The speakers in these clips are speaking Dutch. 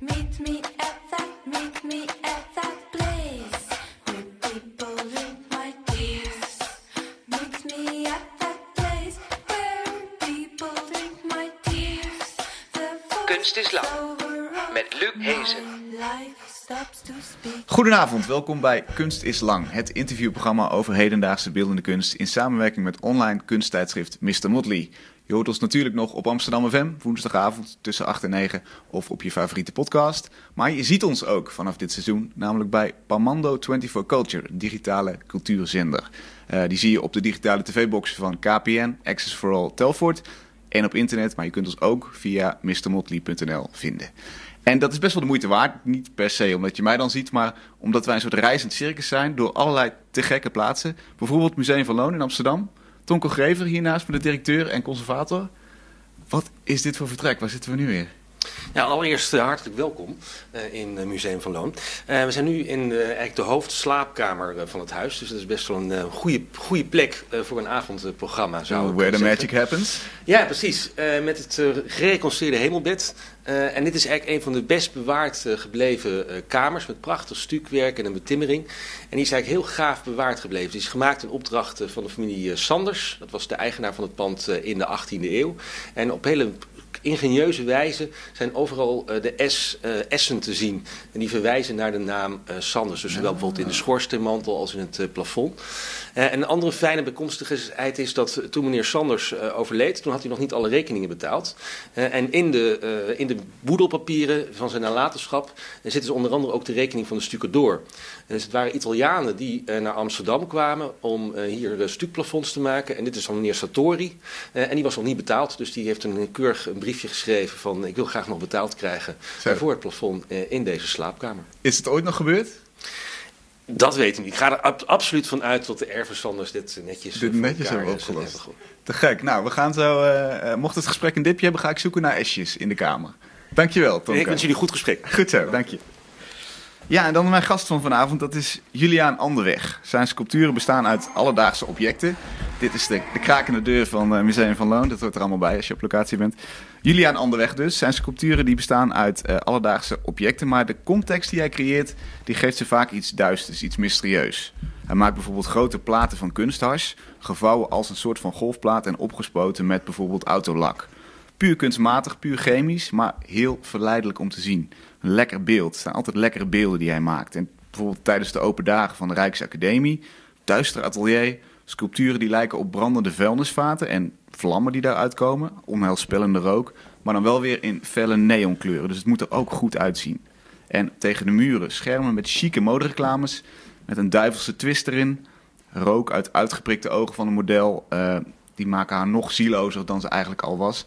Meet me at that, meet me at that place where people drink my tears. Meet me at that place where people my tears. The Kunst is lang. over Met Luc Hezen. Goedenavond, welkom bij Kunst is Lang, het interviewprogramma over hedendaagse beeldende kunst in samenwerking met online kunsttijdschrift Mr. Motley. Je hoort ons natuurlijk nog op Amsterdam FM, woensdagavond tussen 8 en 9 of op je favoriete podcast. Maar je ziet ons ook vanaf dit seizoen, namelijk bij Pamando 24 Culture, digitale cultuurzender. Eh, die zie je op de digitale tv-boxen van KPN, Access for All Telfort en op internet, maar je kunt ons ook via mrmotley.nl vinden. En dat is best wel de moeite waard. Niet per se omdat je mij dan ziet, maar omdat wij een soort reizend circus zijn door allerlei te gekke plaatsen. Bijvoorbeeld Museum van Loon in Amsterdam. Tonko Grever hiernaast met de directeur en conservator. Wat is dit voor vertrek? Waar zitten we nu weer? Ja, allereerst eh, hartelijk welkom eh, in het Museum van Loon. Eh, we zijn nu in eh, eigenlijk de hoofdslaapkamer eh, van het huis. Dus dat is best wel een eh, goede, goede plek eh, voor een avondprogramma. Zou ik Where the zeggen. magic happens. Ja, precies. Eh, met het eh, gereconstrueerde hemelbed. Eh, en dit is eigenlijk een van de best bewaard eh, gebleven eh, kamers. Met prachtig stukwerk en een betimmering. En die is eigenlijk heel gaaf bewaard gebleven. Die is gemaakt in opdracht eh, van de familie eh, Sanders. Dat was de eigenaar van het pand eh, in de 18e eeuw. En op hele ingenieuze wijze zijn overal eh, de S, eh, S'en te zien. En die verwijzen naar de naam eh, Sanders. Dus zowel bijvoorbeeld in de schoorsteenmantel als in het plafond. Eh, en een andere fijne bekomstigheid is dat eh, toen meneer Sanders eh, overleed, toen had hij nog niet alle rekeningen betaald. Eh, en in de, eh, in de boedelpapieren van zijn nalatenschap eh, zitten ze onder andere ook de rekening van de stucadoor. Dus het waren Italianen die eh, naar Amsterdam kwamen om eh, hier eh, stukplafonds te maken. En dit is van meneer Satori. Eh, en die was nog niet betaald, dus die heeft een keurig een briefje geschreven van ik wil graag nog betaald krijgen Zo. eh, voor het plafond eh, in deze slaapkamer. Is het ooit nog gebeurd? Dat weet ik niet. Ik ga er ab- absoluut van uit dat de erfenzanders dit netjes, Dit netjes hebben opgelost. Te gek. Nou, we gaan zo... eh, mocht het gesprek een dipje hebben, ga ik zoeken naar esjes in de kamer. Dankjewel, Tonko. Ik wens jullie goed gesprek. Goed zo, dank je. Ja, en dan mijn gast van vanavond, dat is Juliaan Anderweg. Zijn sculpturen bestaan uit alledaagse objecten. Dit is de, de krakende deur van het Museum van Loon. Dat hoort er allemaal bij als je op locatie bent. Juliaan Anderweg dus. Zijn sculpturen die bestaan uit eh, alledaagse objecten. Maar de context die hij creëert, die geeft ze vaak iets duisters, iets mysterieus. Hij maakt bijvoorbeeld grote platen van kunsthars. Gevouwen als een soort van golfplaat en opgespoten met bijvoorbeeld autolak. Puur kunstmatig, puur chemisch, maar heel verleidelijk om te zien. Een lekker beeld. Het zijn altijd lekkere beelden die hij maakt. En bijvoorbeeld tijdens de open dagen van de Rijksacademie, duister atelier, sculpturen die lijken op brandende vuilnisvaten en vlammen die daaruit komen, onheilspellende rook, maar dan wel weer in felle neonkleuren. Dus het moet er ook goed uitzien. En tegen de muren schermen met chique modereclames, met een duivelse twist erin, rook uit uitgeprikte ogen van een model, eh, die maken haar nog zielozer dan ze eigenlijk al was.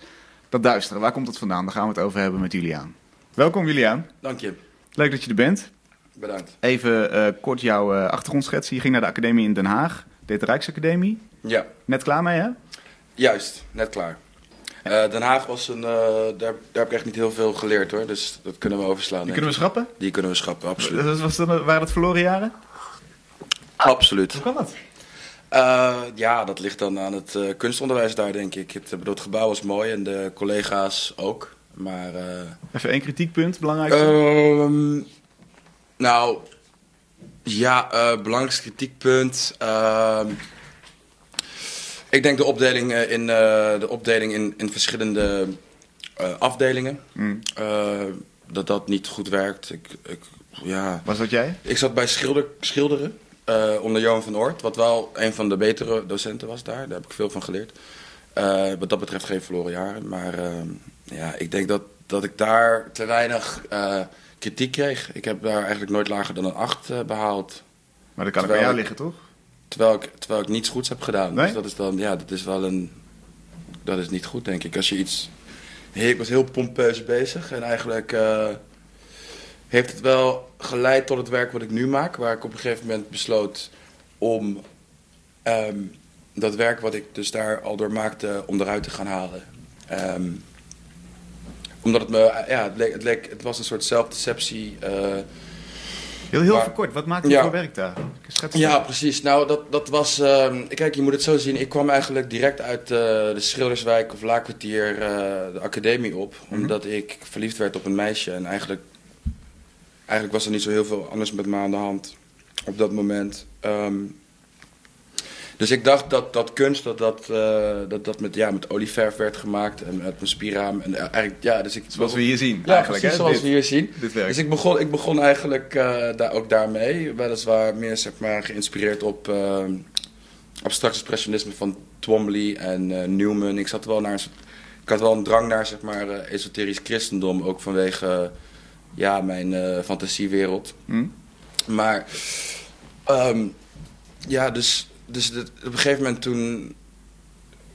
Dat duisteren, waar komt dat vandaan? Daar gaan we het over hebben met Juliaan. Welkom Juliaan, Dank je. leuk dat je er bent. Bedankt. Even eh, kort jouw achtergrond schetsen. Je ging naar de academie in Den Haag, deed de Rijksacademie. Ja, Net klaar mee hè? juist. Net klaar. Eh, Den Haag was een... daar, daar heb ik echt niet heel veel geleerd hoor. Dus dat kunnen we overslaan. Die kunnen we schrappen? Die kunnen we schrappen, absoluut. Dat was dan, waren dat verloren jaren? Absoluut. Hoe kan dat? Ja, dat ligt dan aan het kunstonderwijs daar denk ik. Het, bedoel, het gebouw was mooi en de collega's ook. Maar... eh, Even één kritiekpunt, belangrijkste. Ehm, nou, ja, eh belangrijkste kritiekpunt. ehm, ik denk de opdeling, eh, in, de opdeling in, in verschillende afdelingen. Mm. eh, dat dat niet goed werkt. Ik, ik, ja. Was dat jij? ik zat bij schilder, schilderen onder Johan van Oort. Wat wel een van de betere docenten was daar. Daar heb ik veel van geleerd. Wat dat betreft geen verloren jaren. Maar ehm, ja, ik denk dat, dat ik daar te weinig eh, kritiek kreeg. Ik heb daar eigenlijk nooit lager dan een 8 eh, behaald. Maar dat kan ook Terwijl aan jou ik- liggen, toch? Terwijl ik, terwijl ik niets goeds heb gedaan. Nee? Dus dat is dan, ja, dat is wel een. Dat is niet goed, denk ik. Als je iets. Ik was heel pompeus bezig en eigenlijk. eh, heeft het wel geleid tot het werk wat ik nu maak. Waar ik op een gegeven moment besloot om. ehm, dat werk wat ik dus daar al door maakte, om eruit te gaan halen. Ehm, omdat het me. Ja, het, leek, het, leek, het was een soort zelfdeceptie. eh, Heel, heel Maar- kort, wat maakte Ja. voor werk daar? Ja, het. precies. Nou, dat, dat was... ehm, kijk, je moet het zo zien. Ik kwam eigenlijk direct uit eh, de Schilderswijk of Laakkwartier eh, de academie op. Mhm. Omdat ik verliefd werd op een meisje. En eigenlijk, eigenlijk was er niet zo heel veel anders met me aan de hand op dat moment. Ehm, dus ik dacht dat, dat kunst, dat dat, eh, dat, dat met, ja, met olieverf werd gemaakt. En met een spiraam. En eigenlijk, ja, dus ik... Zoals we hier zien, Ja, eigenlijk. precies hè? zoals dit, we hier zien. dit werk. Dus ik begon, ik begon eigenlijk eh, daar, ook daarmee. Weliswaar meer zeg maar, geïnspireerd op eh abstract expressionisme van Twombly en eh, Newman. Ik, zat wel naar ik had wel een drang naar zeg maar, eh, esoterisch christendom. Ook vanwege eh, ja, mijn eh, fantasiewereld. Hm? Maar ehm, ja, dus, dus dit- op een gegeven moment toen...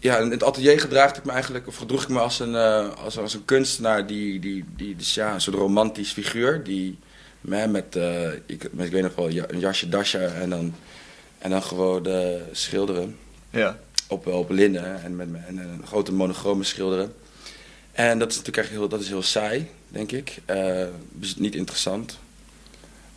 Ja, in het atelier gedraagde ik me eigenlijk, of gedroeg ik me als een, eh, als, als een kunstenaar die, die, die dus ja, een soort romantisch figuur. Die met, met, eh, ik, met ik weet nog wel, een jasje, dasje en dan, en dan gewoon eh, schilderen Ja. op, op linnen en, met, en een grote monochrome schilderen. En dat is natuurlijk echt heel, dat is heel saai, denk ik. Eh, dus niet interessant.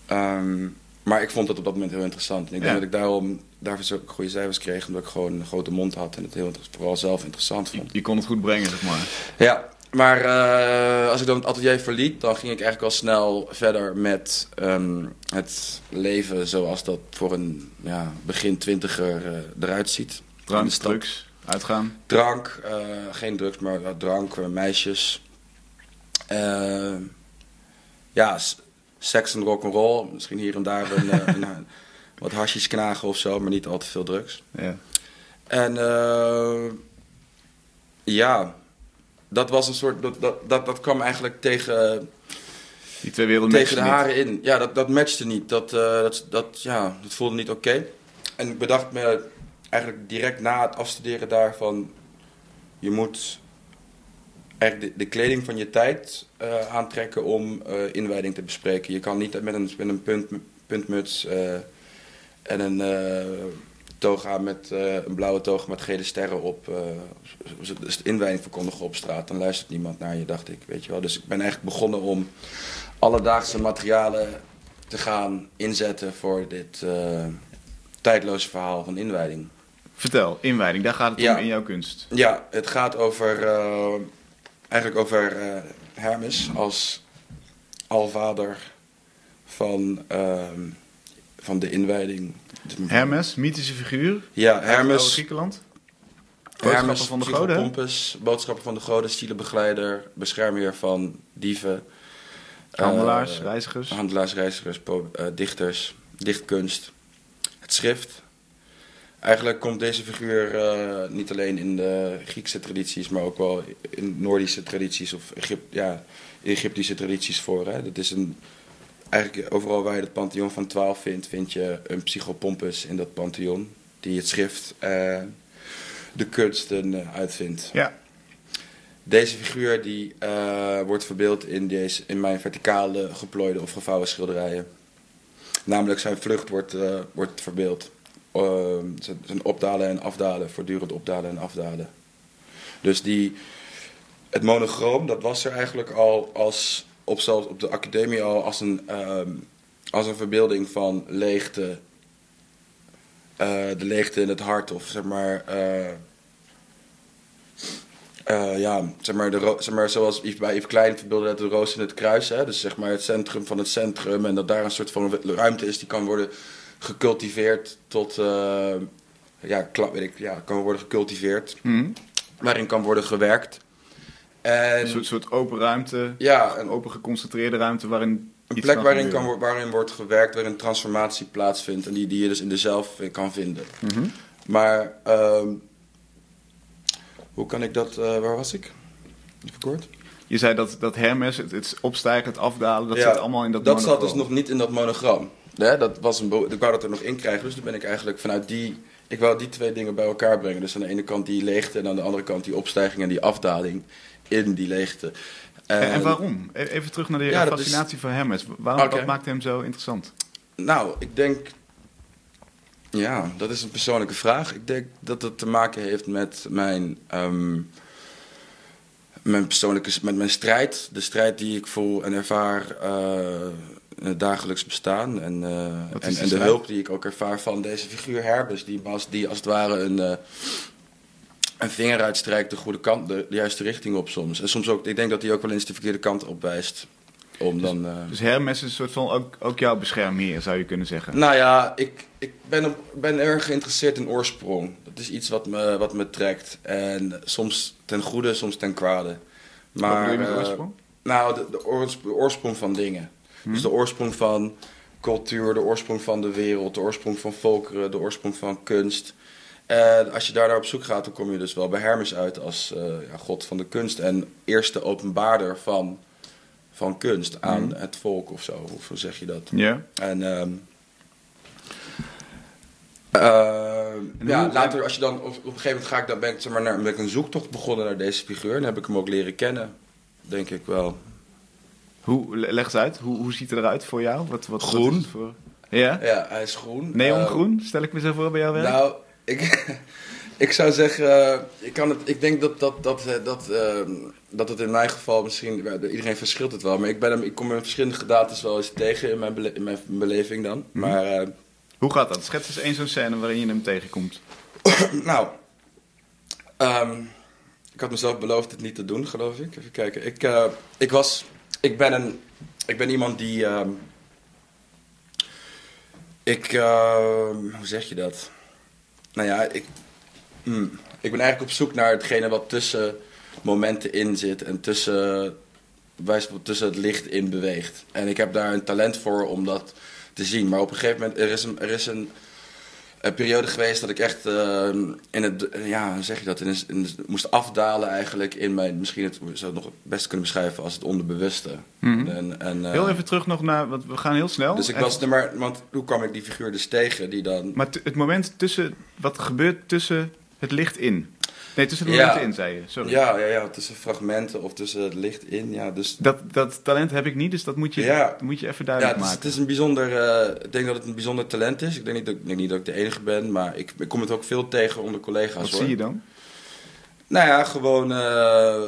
Ehm, maar ik vond het op dat moment heel interessant. En ik Ja. denk dat ik daarom daarvoor zo goede cijfers kreeg, omdat ik gewoon een grote mond had en het heel, vooral zelf interessant vond. je kon het goed brengen, zeg maar. Ja, maar eh, als ik dan het atelier verliet, dan ging ik eigenlijk al snel verder met ehm, het leven zoals dat voor een ja, begin twintiger eh, eruit ziet. Drank, drugs, uitgaan. Drank, eh, geen drugs, maar drank, meisjes. Ja, seks en rock'n'roll. Misschien hier en daar een, een- wat hasjes knagen of zo, maar niet al te veel drugs. Ja. En eh, ja, dat was een soort. Dat, dat, dat, dat kwam eigenlijk tegen, Die twee werelden tegen de niet. haren in. Ja, dat, dat matchte niet. Dat, eh, dat, dat, ja, dat voelde niet oké. En ik bedacht me eigenlijk direct na het afstuderen daarvan. Je moet eigenlijk de, de kleding van je tijd eh, aantrekken om eh, inwijding te bespreken. Je kan niet met een, met een punt, puntmuts en een eh, toga met eh, een blauwe toga met gele sterren op. eh, dus de inwijding verkondigen op straat. Dan luistert niemand naar je, dacht ik. Weet je wel. Dus ik ben eigenlijk begonnen om alledaagse materialen te gaan inzetten voor dit tijdloze verhaal van inwijding. Vertel, inwijding, daar gaat het Ja. om in jouw kunst. Ja, het gaat over, eigenlijk over Hermes als alvader van, ehm, van de inwijding. Hermes, mythische figuur. Ja, Hermes. Griekenland. Boodschappen van de goden? Pompus, boodschappen van de goden, stielenbegeleider, beschermheer van dieven. Handelaars, eh, reizigers. Handelaars, reizigers, eh, dichters, dichtkunst, het schrift. Eigenlijk komt deze figuur eh, niet alleen in de Griekse tradities, maar ook wel in Noordische tradities of Egypt, ja, Egyptische tradities voor. Hè. Dat is een, eigenlijk overal waar je het pantheon van 12 vindt, vind je een psychopompus in dat pantheon. Die het schrift, eh, de kunsten eh, uitvindt. Ja, Deze figuur die, eh, wordt verbeeld in, deze, in mijn verticale geplooide of gevouwen schilderijen. Namelijk zijn vlucht wordt, wordt verbeeld. Zijn, zijn opdalen en afdalen, voortdurend opdalen en afdalen. Dus die, het monochroom, dat was er eigenlijk al als, op, zelfs op de academie al als een, ehm, als een verbeelding van leegte. Eh, de leegte in het hart of zeg maar... eh, eh, ja, zeg maar, de zeg maar, zoals Yves, bij Yves Klein verbeelde dat de roos in het kruis. Hè? Dus zeg maar het centrum van het centrum. En dat daar een soort van ruimte is die kan worden gecultiveerd tot... ja, weet ik, ja, kan worden gecultiveerd. Hm. Waarin kan worden gewerkt. En Een soort, soort open ruimte, ja, een open geconcentreerde ruimte waarin een plek waarin, kan, waarin wordt gewerkt, waarin transformatie plaatsvindt. En die, die je dus in de zelf kan vinden. Mhm. Maar ehm, hoe kan ik dat... eh, waar was ik? Even kort. Je zei dat, dat Hermes, het, het opstijgen, het afdalen, dat Ja, zit allemaal in dat Dat zat dus nog niet in dat monogram. Hè, dat was een ik wou dat er nog in krijgen, dus toen ben ik eigenlijk vanuit die... Ik wou die twee dingen bij elkaar brengen. Dus aan de ene kant die leegte en aan de andere kant die opstijging en die afdaling in die leegte. En, en waarom? E- Even terug naar de Ja, dat is- fascinatie van Hermes. Waarom. Wat maakt hem zo interessant? Nou, ik denk... Ja, dat is een persoonlijke vraag. Ik denk dat het te maken heeft met mijn... ehm, mijn persoonlijke... Met mijn strijd. De strijd die ik voel en ervaar... in het dagelijks bestaan. En, eh, en, de en de strijd? hulp die ik ook ervaar van deze figuur Herbus, die als, die als het ware een, eh, een vinger uitstrijkt de goede kant, de, de juiste richting op soms. En soms ook, ik denk dat hij ook wel eens de verkeerde kant op wijst. Om dan, eh, Dus Hermes is een soort van ook, ook jouw beschermheer, zou je kunnen zeggen. nou ja, ik, ik ben, op- ben erg geïnteresseerd in oorsprong. Dat is iets wat me, wat me trekt. En soms ten goede, soms ten kwade. Wat bedoel je met eh, oorsprong? nou, de, de, oors- de oorsprong van dingen. Dus de oorsprong van cultuur, de oorsprong van de wereld, de oorsprong van volkeren, de oorsprong van kunst. En als je daar naar op zoek gaat, dan kom je dus wel bij Hermes uit als eh, ja, god van de kunst en eerste openbaarder van, van kunst aan het volk of zo. Of hoe zeg je dat? Ja. En ehm, ehm, En ja, later als je dan op, op een gegeven moment ga ik dan ben ik, zeg maar, naar, ben ik een zoektocht begonnen naar deze figuur en heb ik hem ook leren kennen, denk ik wel. Hoe, leg eens uit, hoe, hoe ziet hij eruit voor jou? Wat, wat, Groen. Wat voor... Ja? Ja, hij is groen. Neongroen, stel ik me zo voor bij jou werk? nou, ik, ik zou zeggen, eh, ik, kan het, ik denk dat, dat, dat, eh, dat, eh, dat het in mijn geval misschien, iedereen verschilt het wel, maar ik, ben hem, ik kom hem in verschillende gedaantes wel eens tegen in mijn, bele- in mijn beleving dan. Mhm. Maar eh, Hoe gaat dat? Schets eens één zo'n scène waarin je hem tegenkomt. Nou, ehm, ik had mezelf beloofd het niet te doen, geloof ik. Even kijken. Ik, ik was, ik ben een, ik ben iemand die, ehm, ik, hoe zeg je dat? Nou ja, ik, hmm, ik ben eigenlijk op zoek naar hetgene wat tussen momenten in zit en tussen, tussen het licht in beweegt. En ik heb daar een talent voor om dat te zien. Maar op een gegeven moment, er is een, er is een een periode geweest dat ik echt eh, in het, ja, hoe zeg je dat, in, in, moest afdalen eigenlijk in mijn, misschien het, zou het nog het best kunnen beschrijven als het onderbewuste. Mhm. En, en, eh, Heel even terug nog naar, want we gaan heel snel. dus ik was, nee, maar, want hoe kwam ik die figuur dus tegen die dan... Maar het moment tussen, wat gebeurt tussen het licht in? Nee, tussen de Ja. momenten in, zei je. Sorry. Ja, ja, ja, tussen fragmenten of tussen het licht in, ja, dus... Dat, dat talent heb ik niet, dus dat moet je, Ja. moet je even Ja, duidelijk het is, maken. het is een bijzonder, eh, ik denk dat het een bijzonder talent is. Ik denk niet dat, ik denk niet dat ik de enige ben, maar ik, ik kom het ook veel tegen onder collega's Wat hoor. zie je dan? Nou ja, gewoon. eh,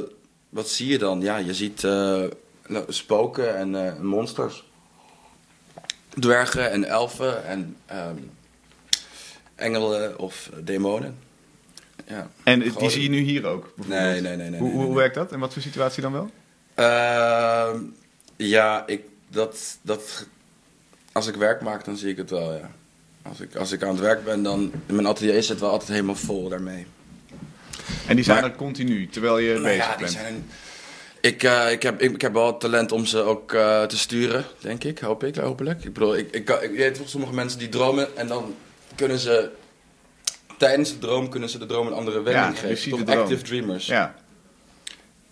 wat zie je dan? Ja, je ziet eh, nou, spoken en monsters. Dwergen en elfen en ehm, engelen of demonen. Ja. En die zie je nu hier ook? Nee, nee, nee. nee, hoe, hoe werkt dat? En wat voor situatie dan wel? Ehm, ja, ik, dat, dat, als ik werk maak, dan zie ik het wel, ja. Als ik, als ik aan het werk ben, dan... Mijn atelier zit wel altijd helemaal vol daarmee. En die zijn Maar- er continu, terwijl je Nou bezig ja, die bent. zijn ik, eh, ik, heb, ik, ik heb wel het talent om ze ook eh, te sturen, denk ik. Hoop ik, hopelijk. Ik bedoel, ik, ik, weet sommige mensen die dromen en dan kunnen ze... Tijdens de droom kunnen ze de droom een andere wending Ja, geven. droom. active dreamers. Ja.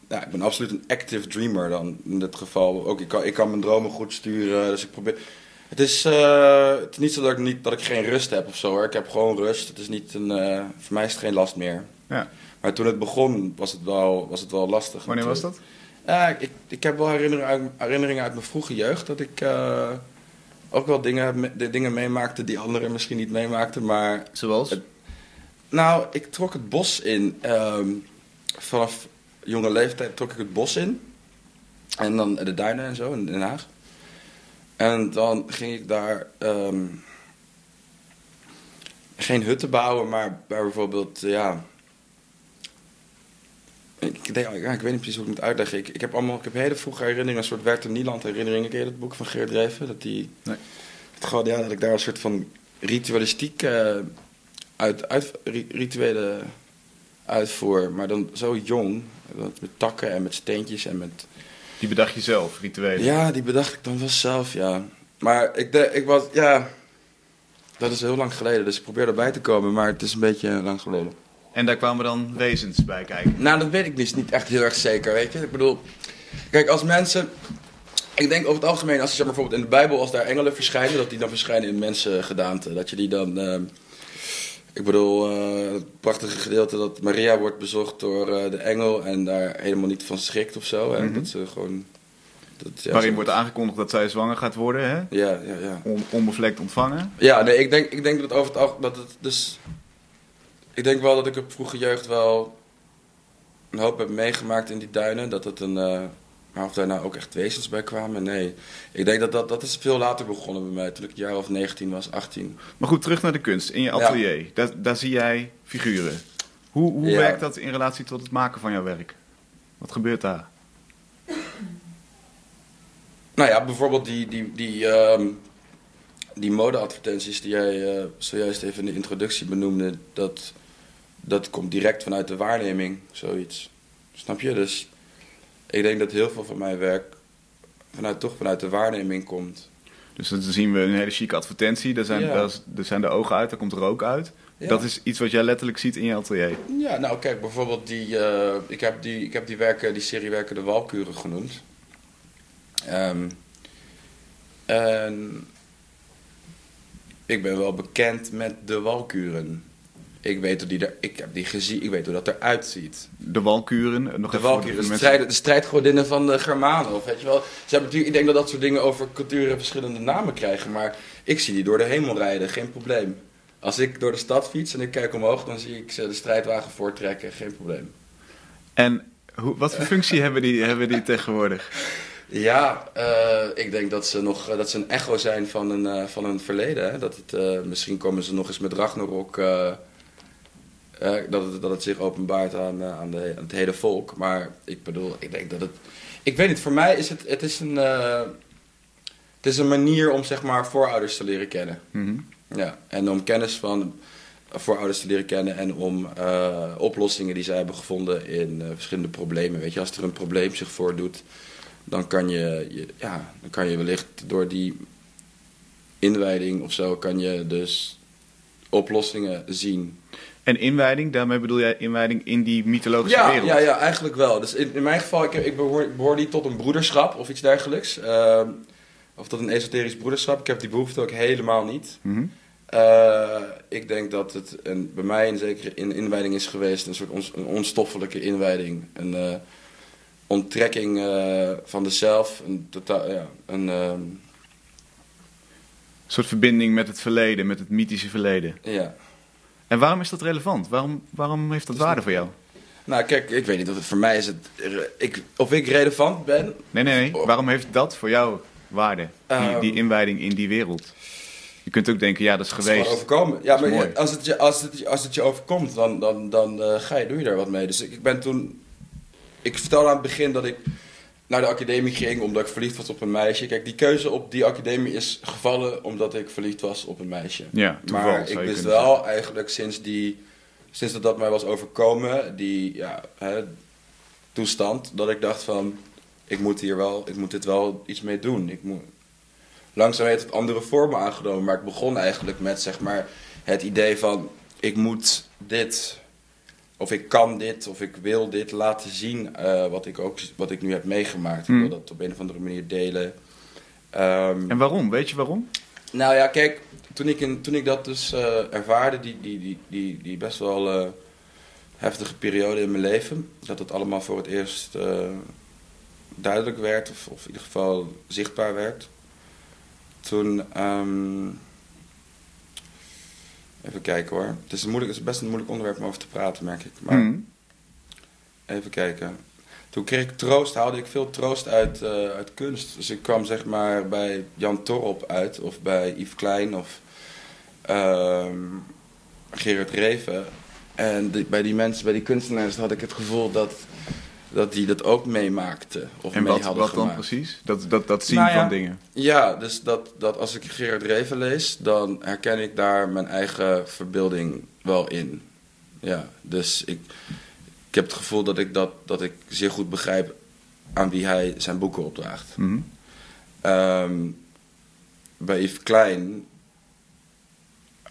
Ja, ik ben absoluut een active dreamer dan in dit geval. Ook, ik, kan, ik kan mijn dromen goed sturen, dus ik probeer... Het is, eh, het is niet zo dat ik, niet, dat ik geen rust heb of zo hoor. Ik heb gewoon rust. Het is niet een, eh, voor mij is het geen last meer. ja. Maar toen het begon was het wel, was het wel lastig. Wanneer was dat? Ik, ik heb wel herinneringen uit, herinneringen uit mijn vroege jeugd dat ik eh, ook wel dingen, de dingen meemaakte die anderen misschien niet meemaakten. Maar Zoals? Het- nou, ik trok het bos in. ehm, vanaf jonge leeftijd trok ik het bos in. En dan de duinen en zo in Den Haag. En dan ging ik daar ehm, geen hutten bouwen, maar bij bijvoorbeeld, eh, ja. Ik, denk, ja, ik weet niet precies hoe ik het moet uitleggen. Ik, ik heb allemaal, ik heb hele vroege herinneringen, een soort Werther Nieland herinneringen. Ken je dat boek van Geert Reven? Dat die, Nee. het, gewoon, ja, dat ik daar een soort van ritualistiek eh, uit, uit, ri- rituelen uitvoer. Maar dan zo jong, met takken en met steentjes en met Die bedacht je zelf, rituelen. ja, die bedacht ik dan wel zelf, ja. Maar ik, de, ik was, ja, dat is heel lang geleden, dus ik probeer erbij te komen, maar het is een beetje lang geleden. En daar kwamen dan wezens bij kijken. Nou, dat weet ik niet, niet echt heel erg zeker, weet je. Ik bedoel, kijk, als mensen, ik denk over het algemeen, als je zeg maar, bijvoorbeeld in de Bijbel, als daar engelen verschijnen, dat die dan verschijnen in mensengedaante. Dat je die dan, eh, ik bedoel, eh, het prachtige gedeelte dat Maria wordt bezocht door eh, de engel en daar helemaal niet van schrikt of zo. Hè? Mhm. Dat ze gewoon... Dat, ja, Waarin wordt aangekondigd dat zij zwanger gaat worden, hè? Ja, ja, ja. On- onbevlekt ontvangen. Ja, nee, ik denk, ik denk dat over het. Dat het dus. Ik denk wel dat ik op vroege jeugd wel een hoop heb meegemaakt in die duinen. Dat het een. eh, Maar of daar nou ook echt wezens bij kwamen, nee. Ik denk dat dat, dat is veel later begonnen bij mij, toen ik het jaar of 19 was, 18. Maar goed, terug naar de kunst. In je atelier, daar, daar zie jij figuren. Hoe, hoe Ja. werkt dat in relatie tot het maken van jouw werk? Wat gebeurt daar? Nou ja, bijvoorbeeld die, die, die, ehm, die modeadvertenties die jij eh, zojuist even in de introductie benoemde, dat, dat komt direct vanuit de waarneming, zoiets. Snap je? Dus ik denk dat heel veel van mijn werk vanuit, toch vanuit de waarneming komt. Dus dan zien we een hele chique advertentie. Daar zijn, Ja. daar, zijn de ogen uit, daar komt rook uit. Ja. Dat is iets wat jij letterlijk ziet in je atelier. Ja, nou kijk, bijvoorbeeld die, eh, ik heb die, ik heb die, werken, die serie werken de Walkuren genoemd. Ehm, en ik ben wel bekend met de Walkuren. Ik weet hoe die er, ik heb die gezien, ik weet hoe dat eruit ziet. De walkuren. Nog De Walkuren, de, mensen- strijd, de strijdgodinnen van de Germanen, of weet je wel. Ze hebben natuurlijk, ik denk dat dat soort dingen over culturen verschillende namen krijgen, maar ik zie die door de hemel rijden, geen probleem. Als ik door de stad fiets en ik kijk omhoog, dan zie ik ze de strijdwagen voortrekken, geen probleem. En hoe, wat voor functie hebben die, hebben die tegenwoordig? Ja, eh, ik denk dat ze nog eh, dat ze een echo zijn van een, eh, van een verleden. Hè? Dat het, eh, misschien komen ze nog eens met Ragnarok. Eh, dat, het, dat het zich openbaart aan, eh, aan, de, aan het hele volk. Maar ik bedoel, ik denk dat het. Ik weet niet, voor mij is het, het, is een, eh, het is een manier om zeg maar voorouders te leren kennen. Mhm. Ja, en om kennis van voorouders te leren kennen en om oplossingen die zij hebben gevonden in verschillende problemen. Weet je, als er een probleem zich voordoet, dan kan je, je, ja, dan kan je wellicht door die inwijding of zo, kan je dus oplossingen zien. En inwijding, daarmee bedoel jij inwijding in die mythologische Ja, wereld? ja, ja, eigenlijk wel. Dus in, in mijn geval, ik, ik behoor, niet tot een broederschap of iets dergelijks. Ehm, of tot een esoterisch broederschap. Ik heb die behoefte ook helemaal niet. Mhm. Eh, ik denk dat het een, bij mij een zekere in, inwijding is geweest, een soort een onstoffelijke inwijding. Een eh, onttrekking eh, van de zelf. Een, totaal, ja, een, ehm, Een soort verbinding met het verleden, met het mythische verleden. ja. En waarom is dat relevant? Waarom, waarom heeft dat waarde voor jou? Nou, kijk, ik weet niet of het voor mij is. Het, ik, of ik relevant ben. Nee, nee, nee. Waarom heeft dat voor jou waarde? Die, Ehm. die inwijding in die wereld. Je kunt ook denken, ja, dat is Het is gewoon geweest. overkomen. Ja, maar je- als het, je, als, het, als het je overkomt, dan, dan, dan eh, ga je, doe je daar wat mee. Dus ik, ik ben toen. Ik vertelde aan het begin dat ik naar de academie ging omdat ik verliefd was op een meisje. Kijk, die keuze op die academie is gevallen omdat ik verliefd was op een meisje. Ja, toeval, maar ik wist wel eigenlijk sinds die. Sinds dat dat mij was overkomen, die ja, hè, toestand, dat ik dacht van. Ik moet hier wel, ik moet dit wel iets mee doen. Ik moet, langzaam heeft het andere vormen aangenomen. Maar ik begon eigenlijk met zeg maar, het idee van ik moet dit, of ik kan dit, of ik wil dit laten zien. eh, wat, ik ook, wat ik nu heb meegemaakt. Hmm. Ik wil dat op een of andere manier delen. Ehm, En waarom? Weet je waarom? nou ja, kijk, toen ik, in, toen ik dat dus eh, ervaarde, die, die, die, die, die best wel eh, heftige periode in mijn leven, dat het allemaal voor het eerst duidelijk werd, of, of in ieder geval zichtbaar werd. Toen, ehm, even kijken hoor, het is, een moeilijk, het is best een moeilijk onderwerp om over te praten, merk ik. Maar Mhm. Even kijken. Toen kreeg ik troost, haalde ik veel troost uit, eh, uit kunst. Dus ik kwam zeg maar bij Jan Torop uit, of bij Yves Klein, of ehm, Gerard Reven. En die- bij die mensen, bij die kunstenaars, had ik het gevoel dat, dat die dat ook meemaakten. Of En mee wat, hadden wat dan gemaakt. precies? Dat, dat, dat zien Nou ja. van dingen. Ja, dus dat, dat als ik Gerard Reven lees, dan herken ik daar mijn eigen verbeelding wel in. Ja, dus ik, ik heb het gevoel dat ik, dat, dat ik zeer goed begrijp aan wie hij zijn boeken opdraagt. Mhm. Ehm, bij Yves Klein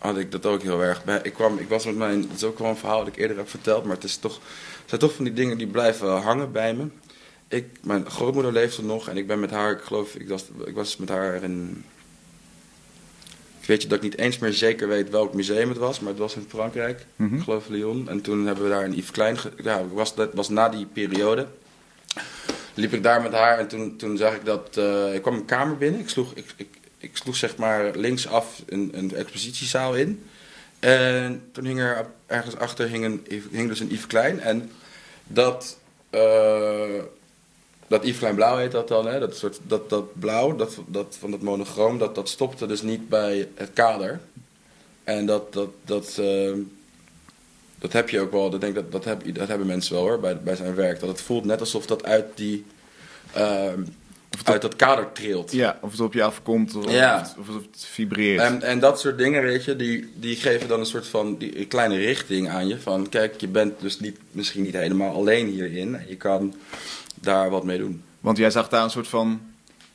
had ik dat ook heel erg. Bij, ik, kwam, ik was met mijn. Het is ook wel een verhaal dat ik eerder heb verteld, maar het, is toch, zijn toch van die dingen die blijven hangen bij me. Ik, mijn grootmoeder leefde nog en ik ben met haar, ik geloof, ik was, ik was met haar in. Ik weet je dat ik niet eens meer zeker weet welk museum het was, maar het was in Frankrijk, Mhm. ik geloof Lyon. En toen hebben we daar een Yves Klein. Ja, was, dat was na die periode liep ik daar met haar en toen, toen zag ik dat... eh, ik kwam een kamer binnen. Ik sloeg, ik, ik, ik sloeg zeg maar linksaf een, een expositiezaal in. En toen hing er ergens achter hing, een, hing dus een Yves Klein. En dat... eh, dat Yves Klein Blauw heet dat dan, hè? Dat, soort, dat, dat blauw dat, dat, van dat monochroom, dat, dat stopte dus niet bij het kader. En dat, dat, dat, eh, dat heb je ook wel, dat, denk dat, dat, heb, dat hebben mensen wel hoor, bij, bij zijn werk. Dat het voelt net alsof dat uit, die, eh, uit dat kader trilt. Ja, of het op je afkomt, of, Ja. of, het, of het vibreert. En, en dat soort dingen, weet je, die, die geven dan een soort van die, een kleine richting aan je. Van kijk, je bent dus niet, misschien niet helemaal alleen hierin. Je kan daar wat mee doen. Want jij zag daar een soort van...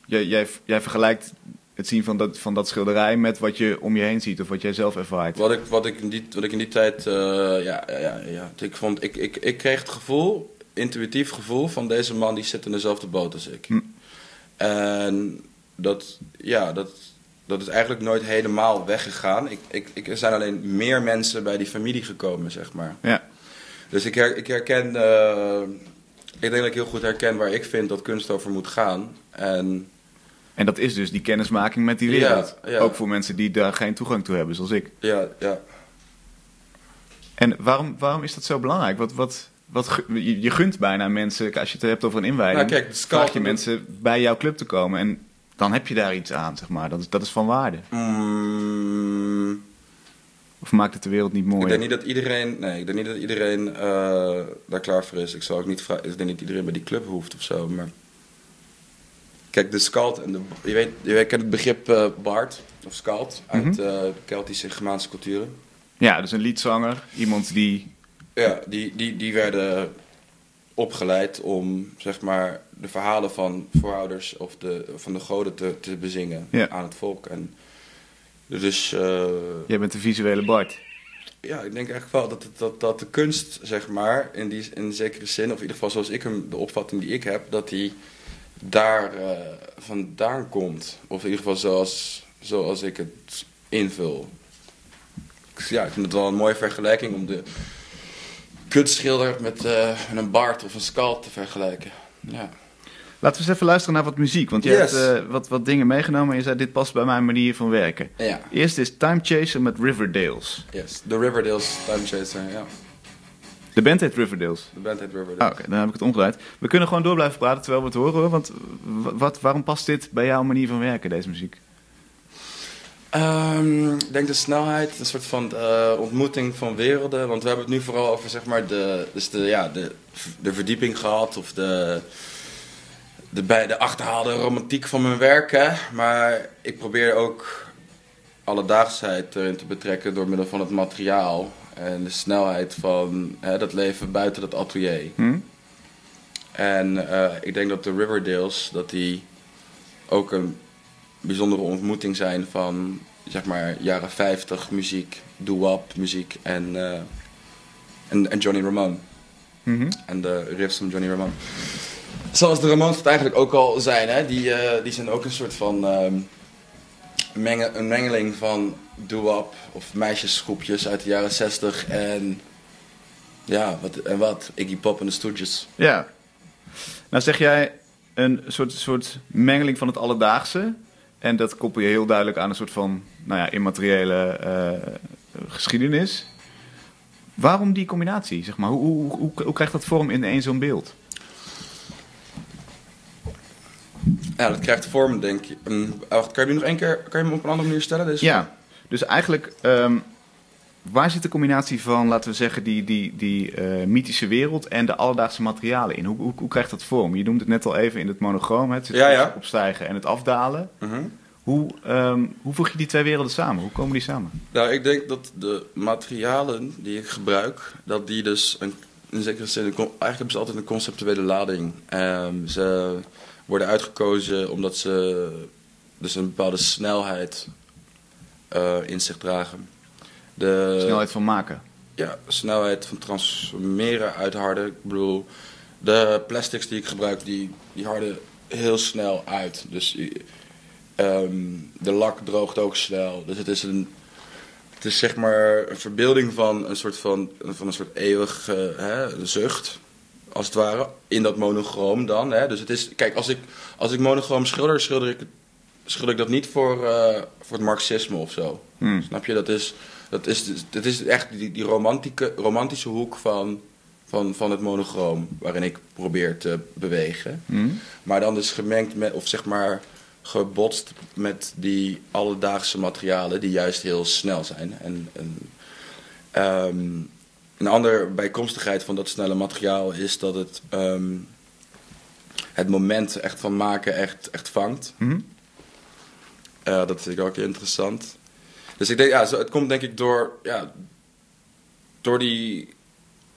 Jij, jij, jij vergelijkt het zien van dat, van dat schilderij met wat je om je heen ziet, of wat jij zelf ervaart. Wat ik, wat ik, in, die, wat ik in die tijd, eh, ja, ja, ja, ja. Ik, vond, ik, ik, ik kreeg het gevoel, intuïtief gevoel, van deze man die zit in dezelfde boot als ik. Hm. En dat, ja, dat, dat is eigenlijk nooit helemaal weggegaan. Ik, ik, ik, er zijn alleen meer mensen bij die familie gekomen, zeg maar. Ja. Dus ik, her, ik herken, eh, ik denk dat ik heel goed herken waar ik vind dat kunst over moet gaan. En En dat is dus die kennismaking met die Ja, wereld. ja. Ook voor mensen die daar geen toegang toe hebben, zoals ik. ja, ja. En waarom, waarom is dat zo belangrijk? Wat, wat, wat, je, je gunt bijna mensen, als je het hebt over een inwijding, Nou, kijk, vraag je mensen bij jouw club te komen. En dan heb je daar iets aan, zeg maar. Dat is, dat is van waarde. Mm, Of maakt het de wereld niet Ik mooier? denk niet dat iedereen, nee, ik denk niet dat iedereen eh, daar klaar voor is. Ik zou ook niet vragen, ik denk niet dat iedereen bij die club hoeft of zo. Maar kijk, de scald en de, je weet, je weet, kent het begrip eh Bard of scald uit de Keltische en Germaanse culturen. Ja, dus een liedzanger, iemand die... Ja, die, die, die werden opgeleid om zeg maar de verhalen van voorouders of de, van de goden te, te bezingen Ja. aan het volk. En dus eh, Jij bent de visuele Bart. Ja, ik denk eigenlijk wel dat, het, dat, dat de kunst, zeg maar, in, die, in zekere zin, of in ieder geval zoals ik hem, de opvatting die ik heb, dat die daar eh, vandaan komt. Of in ieder geval zoals, zoals ik het invul. Ja, ik vind het wel een mooie vergelijking om de kunstschilder met, eh, met een baard of een scalp te vergelijken. Ja. Laten we eens even luisteren naar wat muziek. Want je Yes. hebt eh, wat, wat dingen meegenomen en je zei, dit past bij mijn manier van werken. ja. Eerst is Time Chaser met Riverdales. Yes. The Riverdales Time Chaser, ja. De band heet Riverdales. De band heet Riverdales. Ah, Oké, dan heb ik het omgedraaid. We kunnen gewoon door blijven praten terwijl we het horen hoor. Want wat, waarom past dit bij jouw manier van werken, deze muziek? Ehm, ik denk de snelheid, een soort van eh, ontmoeting van werelden. Want we hebben het nu vooral over zeg maar, de, dus de, ja, de, de verdieping gehad of de, de, bij de achterhaalde romantiek van mijn werk. Hè? Maar ik probeer ook alledaagsheid erin te betrekken door middel van het materiaal en de snelheid van hè, dat leven buiten dat atelier. Hm? En eh, ik denk dat de Riverdales, dat die ook een bijzondere ontmoeting zijn van, zeg maar, jaren 50 muziek, doo-wop muziek en, eh, en, en Johnny Ramone. Mhm. En de riffs van Johnny Ramone. Zoals de Ramones het eigenlijk ook al zijn, hè? Die, eh, die zijn ook een soort van menge- een mengeling van doo-wop of meisjesgroepjes uit de jaren 60 en ja, wat, en wat, Iggy Pop en de Stooges. Ja. Nou zeg jij een soort, soort mengeling van het alledaagse. En dat koppel je heel duidelijk aan een soort van nou ja, immateriële eh, geschiedenis. Waarom die combinatie? Zeg maar? hoe, hoe, hoe, hoe krijgt dat vorm in één zo'n beeld? Ja, dat krijgt vorm, denk je. Hm, wacht, kan je hem nog één keer kan je hem op een andere manier stellen? Ja, dus eigenlijk, ehm, waar zit de combinatie van, laten we zeggen, die, die, die eh, mythische wereld en de alledaagse materialen in? Hoe, hoe, hoe krijgt dat vorm? Je noemde het net al even in het monochroom, het zit Ja, ja. opstijgen en het afdalen. Mhm. Hoe, ehm, hoe voeg je die twee werelden samen? Hoe komen die samen? Nou, ik denk dat de materialen die ik gebruik, dat die dus een, in zekere zin, eigenlijk hebben ze altijd een conceptuele lading. Ehm, ze worden uitgekozen omdat ze dus een bepaalde snelheid eh, in zich dragen. De Snelheid van maken. ja, snelheid van transformeren uit harde. Ik bedoel, de plastics die ik gebruik, die, die harden heel snel uit. Dus ehm, de lak droogt ook snel. Dus het is een, het is zeg maar een verbeelding van een soort van, van een soort eeuwig eh, hè, zucht. Als het ware, in dat monochroom dan. Hè. Dus het is, kijk, als ik, als ik monochroom schilder, schilder ik, schilder ik dat niet voor, eh, voor het marxisme of zo. Hmm. Snap je? Dat is, dat is, dat is echt die, die romantieke, romantische hoek van, van van, het monochroom waarin ik probeer te bewegen. Hm? Maar dan dus gemengd met, of zeg maar gebotst met die alledaagse materialen die juist heel snel zijn. En, en, ehm, een andere bijkomstigheid van dat snelle materiaal is dat het ehm, het moment echt van maken echt, echt vangt. Hm? Eh, dat vind ik ook interessant. Dus ik denk, ja, het komt denk ik door, ja, door die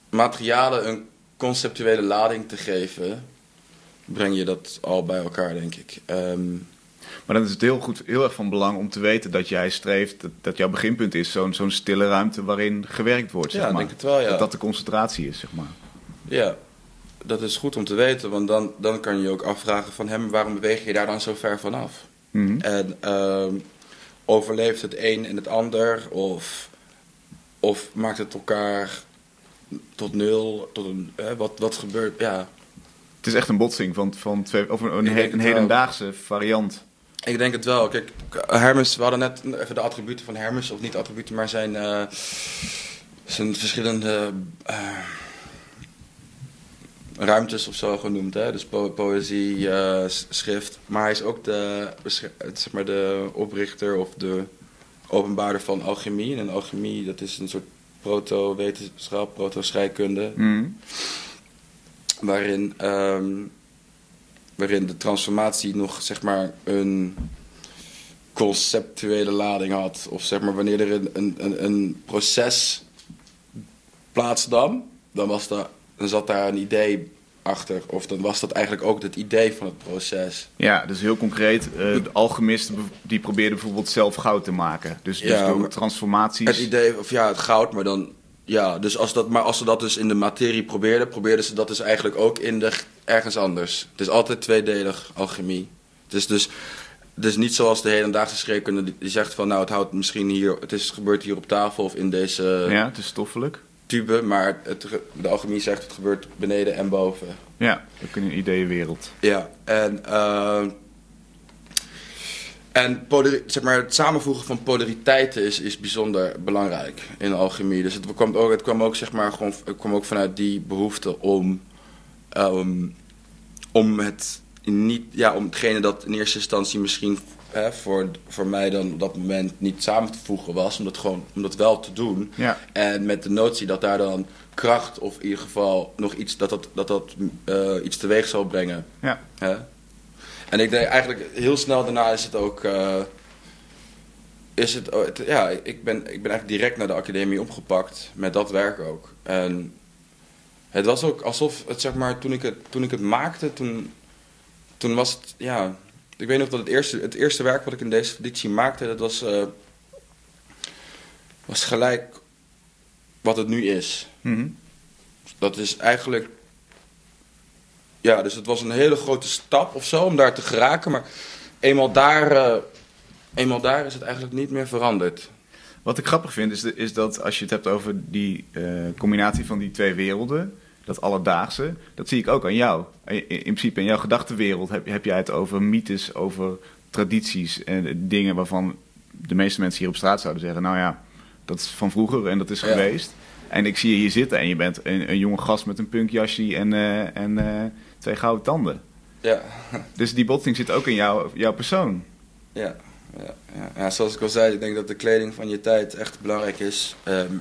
materialen een conceptuele lading te geven, breng je dat al bij elkaar, denk ik. Ehm, Maar dan is het heel, goed, heel erg van belang om te weten dat jij streeft, dat, dat jouw beginpunt is zo'n zo'n stille ruimte waarin gewerkt wordt. Zeg Ja, maar. denk het wel, ja. Dat dat de concentratie is, zeg maar. ja, dat is goed om te weten, want dan, dan kan je je ook afvragen van hem, waarom beweeg je daar dan zo ver vanaf? Mhm. En ehm, overleeft het een en het ander? Of, of maakt het elkaar tot nul? Tot een, hè, wat, wat gebeurt? Ja, Het is echt een botsing van, van twee, of een, een, he- hedendaagse variant. ik denk het wel. Kijk, Hermes, we hadden net even de attributen van Hermes, of niet attributen, maar zijn, eh, zijn verschillende eh, ruimtes of zo genoemd. Hè? Dus po- poëzie, eh, schrift. Maar hij is ook de, zeg maar de oprichter of de openbaarder van alchemie. En alchemie, dat is een soort proto-wetenschap, proto-scheikunde. Mhm. waarin, ehm, waarin de transformatie nog zeg maar een conceptuele lading had. Of zeg maar wanneer er een, een, een, proces plaatsnam, dan, was daar, dan zat daar een idee achter. Of dan was dat eigenlijk ook het idee van het proces. Ja, dus heel concreet. eh, de alchemisten die probeerden bijvoorbeeld zelf goud te maken. Dus, dus Ja, door transformaties. Het idee, of ja, het goud, maar dan. Ja, dus als dat, maar als ze dat dus in de materie probeerden, probeerden ze dat dus eigenlijk ook in de, ergens anders. Het is altijd tweedelig alchemie. Het is dus, dus niet zoals de hedendaagse scheikunde die, die zegt van nou het houdt misschien hier, het is gebeurt hier op tafel of in deze Ja, het is stoffelijk. Tube, maar het, de alchemie zegt het gebeurt beneden en boven. Ja, ook in een ideeënwereld. Ja, en, eh, en zeg maar, het samenvoegen van polariteiten is, is bijzonder belangrijk in de alchemie. Dus het kwam ook, het kwam ook, zeg maar, gewoon, het kwam ook vanuit die behoefte om, ehm, om het niet, ja, om hetgene dat in eerste instantie misschien hè, voor, voor mij dan op dat moment niet samen te voegen was, om dat gewoon om dat wel te doen. Ja. En met de notie dat daar dan kracht of in ieder geval nog iets dat dat, dat, dat eh, iets teweeg zal brengen. Ja. Hè? En ik denk eigenlijk heel snel daarna is het ook. eh, is het, oh, het- ja, ik ben, ik ben eigenlijk direct naar de academie opgepakt met dat werk ook. En het was ook alsof het zeg maar toen ik het, toen ik het maakte, toen, toen was het ja. Ik weet nog dat het eerste, het eerste werk wat ik in deze editie maakte, dat was, eh, was gelijk wat het nu is. Mhm. Dat is eigenlijk. Ja, dus het was een hele grote stap of zo om daar te geraken. Maar eenmaal daar, eh, eenmaal daar is het eigenlijk niet meer veranderd. Wat ik grappig vind is, de- is dat als je het hebt over die eh, combinatie van die twee werelden, dat alledaagse, dat zie ik ook aan jou. In, in principe in jouw gedachtenwereld heb, heb jij het over mythes, over tradities en dingen waarvan de meeste mensen hier op straat zouden zeggen, nou ja, dat is van vroeger en dat is Ja. geweest. En ik zie je hier zitten en je bent een, een jonge gast met een punkjasje en, eh, en eh, twee gouden tanden. Ja, Dus die botsing zit ook in jou, jouw persoon. ja, ja, ja. ja, zoals ik al zei, ik denk dat de kleding van je tijd echt belangrijk is. Ehm,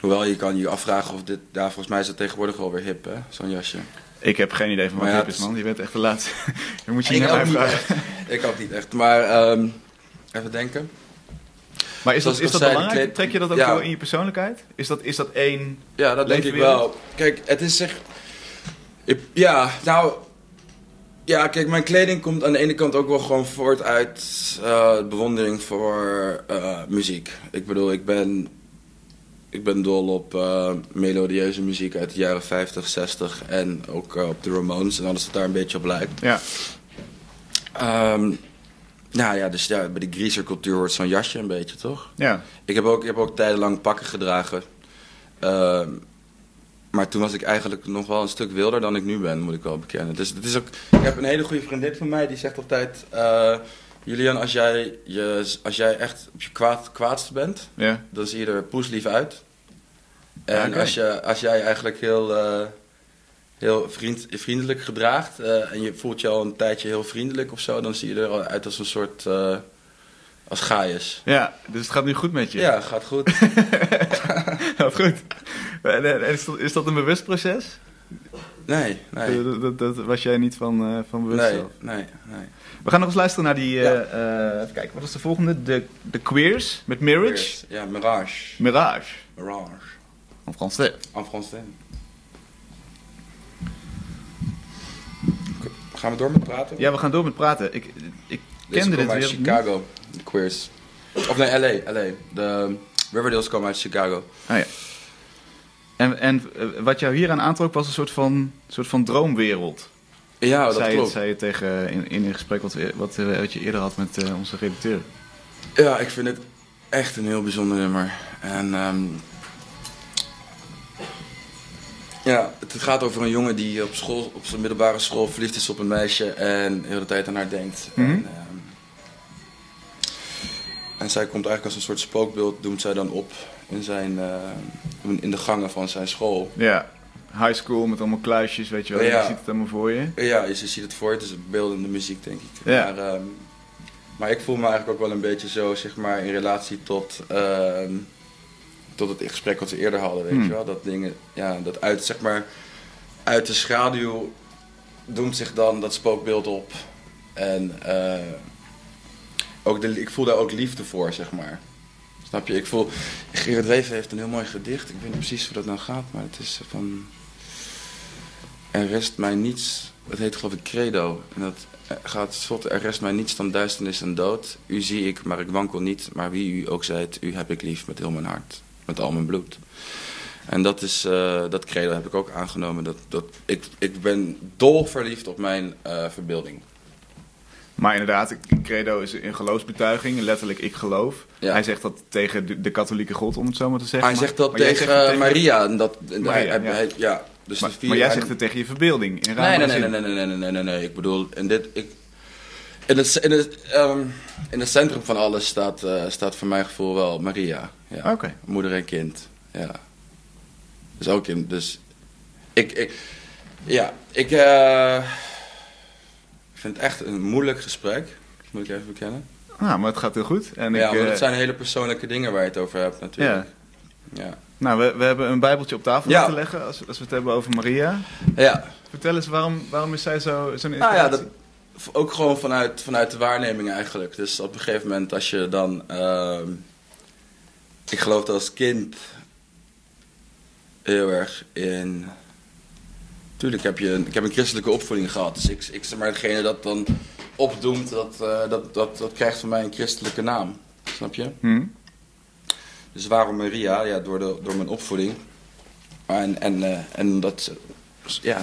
hoewel je kan je afvragen of dit, daar volgens mij is het tegenwoordig alweer hip, hè, zo'n jasje. Ik heb geen idee van wat ja, hip is, man. Je bent echt de laatste. Dan moet je niet naar vragen. Ik ook niet echt, maar ehm, even denken. Maar is dat, Zoals is dat belangrijk? kleed- Trek je dat ook Ja. wel in je persoonlijkheid? Is dat, is dat één... Ja, dat denk ik wel. Kijk, het is zeg. ik- ja, nou. Ja, kijk, mijn kleding komt aan de ene kant ook wel gewoon voort uit eh, bewondering voor eh, muziek. Ik bedoel, ik ben. Ik ben dol op eh, melodieuze muziek uit de jaren 50, 60 en ook eh, op de Ramones en alles wat daar een beetje op lijkt. Ja, Ehm, nou ja, dus ja, bij de greasercultuur hoort zo'n jasje een beetje, toch? ja. Ik heb ook, ik heb ook tijdenlang pakken gedragen. Ehm, maar toen was ik eigenlijk nog wel een stuk wilder dan ik nu ben, moet ik wel bekennen. Dus het is ook, ik heb een hele goede vriendin van mij die zegt altijd... Julian, als jij, je, als jij echt op je kwaad, kwaadste bent, dan zie je er poeslief uit. En als, je, als jij eigenlijk heel, eh, heel vriend, vriendelijk gedraagt eh, en je voelt je al een tijdje heel vriendelijk of zo, dan zie je er al uit als een soort, eh, als Gaius. Ja, dus het gaat nu goed met je. Ja, gaat goed. Gaat goed. En, en is, dat, is dat een bewust proces? Nee, nee. Dat, dat, dat was jij niet van, eh, van bewust Nee, zelf. nee, nee. We gaan nog eens luisteren naar die... eh, Ja. eh, even kijken, wat is de volgende? De, de Queers met Mirage. Ja, Mirage. Mirage. Mirage. En français. En français. Gaan we door met praten? Ja, we gaan door met praten. Ik, ik kende dit weer. Chicago, de queers. Of nee, LA, LA. De Riverdales komen uit Chicago. Ah, ja. En, en eh, wat jou hier aan aantrok was een soort van, soort van droomwereld. Ja, dat zei, klopt. zei je tegen in, in een gesprek wat, eh, wat je eerder had met eh, onze redacteur. Ja, ik vind het echt een heel bijzonder nummer. En ehm, ja, het gaat over een jongen die op, school, op zijn middelbare school verliefd is op een meisje en de hele tijd aan haar denkt. Mhm. en, ehm, en zij komt eigenlijk als een soort spookbeeld, doemt zij dan op in, zijn, ehm, in de gangen van zijn school. Ja, high school met allemaal kluisjes, weet je wel. Ja. Je ziet het allemaal voor je. Ja, je ziet het voor, het is beeldende muziek, denk ik. Ja. Maar, ehm, maar ik voel me eigenlijk ook wel een beetje zo, zeg maar, in relatie tot, ehm, tot het gesprek wat we eerder hadden, weet Hmm. je wel. Dat dingen, ja, dat uit, zeg maar, uit de schaduw doemt zich dan dat spookbeeld op. En eh, ook de, ik voel daar ook liefde voor, zeg maar. Snap je? Ik voel, Gerard Reven heeft een heel mooi gedicht. Ik weet niet precies hoe dat nou gaat, maar het is van... Er rest mij niets, het heet geloof ik credo. En dat eh, gaat slot, er rest mij niets dan duisternis en dood. U zie ik, maar ik wankel niet. Maar wie u ook zijt, u heb ik lief met heel mijn hart. Met al mijn bloed. En dat is, eh, dat credo heb ik ook aangenomen. Dat, dat, ik, ik ben dol verliefd op mijn eh, verbeelding. Maar inderdaad, Credo is een geloofsbetuiging, letterlijk ik geloof. Ja. Hij zegt dat tegen de, de katholieke god, om het zo maar te zeggen. Hij Maar- zegt dat tegen, zegt Maria. Dat, Maria, hij- hij- ja. hij- ja. Dus Maar, vier, maar jij zegt het tegen je verbeelding. In Nee, nee, nee, nee, nee, nee, nee, nee, nee, nee. Ik bedoel, in dit, ik, in het, in het, ehm, in het centrum van alles staat, eh, staat voor mijn gevoel wel Maria. Ja. Oké. Moeder en kind. Ja. Dus ook in, dus ik, ik ja, ik eh, vind het echt een moeilijk gesprek. Moet ik even bekennen. Nou, maar het gaat heel goed. En ja, ik, want eh, het zijn hele persoonlijke dingen waar je het over hebt natuurlijk. Ja. Nou, we, we hebben een bijbeltje op tafel Ja. laten leggen als, als we het hebben over Maria. Ja, Vertel eens, waarom, waarom is zij zo- zo'n Nou ja, inspiratie? dat, ook gewoon vanuit, vanuit de waarneming eigenlijk. Dus op een gegeven moment als je dan... ehm, ik geloof dat als kind heel erg in... Tuurlijk heb je ik heb een christelijke opvoeding gehad. Dus ik, ik zeg maar degene dat dan opdoemt, dat, eh, dat, dat, dat krijgt van mij een christelijke naam. Snap je? Hm? Dus waarom Maria? Ja, door, de, door mijn opvoeding. En, en, eh, en dat, ja,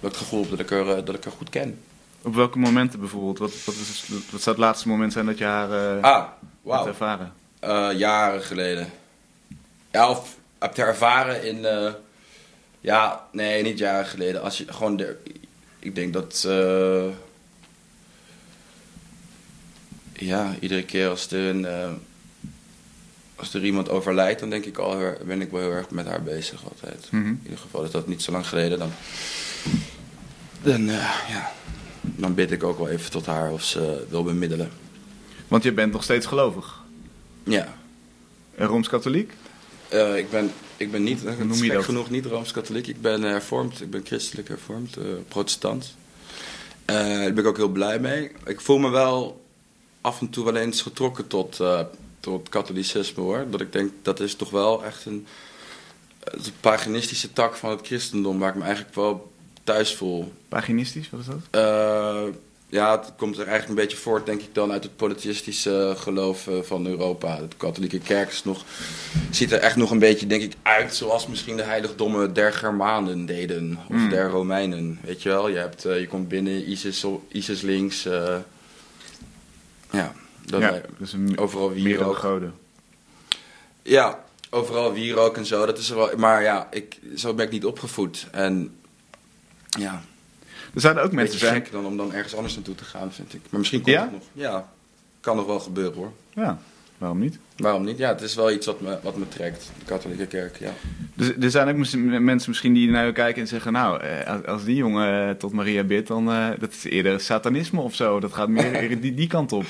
dat het gevoel dat ik er, eh, dat ik haar goed ken. Op welke momenten bijvoorbeeld? Wat, wat, is, het- wat zou het laatste moment zijn dat je haar Ah, hebt wauw. ervaren? Jaren geleden. Ja, of heb je ervaren in. Ja, nee, niet jaren geleden. Als je gewoon. De, ik denk dat. eh, ja, iedere keer als er, een, eh, als er iemand overlijdt, dan denk ik al, ben ik wel heel erg met haar bezig altijd. Mhm. In ieder geval is dat niet zo lang geleden. Dan, dan, eh, ja, dan bid ik ook wel even tot haar of ze wil bemiddelen. Want je bent nog steeds gelovig. Ja. En Rooms-katholiek? Ik, ben, ik ben niet, noem het is je dat? genoeg, niet Rooms-Katholiek. Ik ben eh, hervormd, ik ben christelijk hervormd, eh, protestant. Eh, daar ben ik ook heel blij mee. Ik voel me wel af en toe wel eens getrokken tot, eh, tot katholicisme hoor. Dat ik denk, dat is toch wel echt een, een paganistische tak van het christendom waar ik me eigenlijk wel thuis voel. Paginistisch, wat is dat? Eh, ja, het komt er eigenlijk een beetje voort, denk ik, dan uit het polytheïstische geloof eh, van Europa. De katholieke kerk is nog, ziet er echt nog een beetje, denk ik, uit zoals misschien de heiligdommen der Germanen deden. Of Hmm. der Romeinen, weet je wel. Je, hebt, eh, je komt binnen, ISIS, ISIS links. eh, ja, ja, dus een overal wierook. goden. Ja, overal wierook en zo. Dat is er wel, maar ja, ik, zo ben ik niet opgevoed. En ja, Er zouden ook mensen zijn... gek dan om dan ergens anders naartoe te gaan, vind ik. Maar misschien komt Ja? het nog. Ja, kan nog wel gebeuren hoor. Ja. Waarom niet? Waarom niet? Ja, het is wel iets wat me, wat me trekt, de katholieke kerk, ja. Dus er zijn ook mensen misschien die naar je kijken en zeggen... nou, eh, als- die jongen eh, tot Maria bidt, dan eh, dat is eerder satanisme of zo. Dat gaat meer die, die kant op.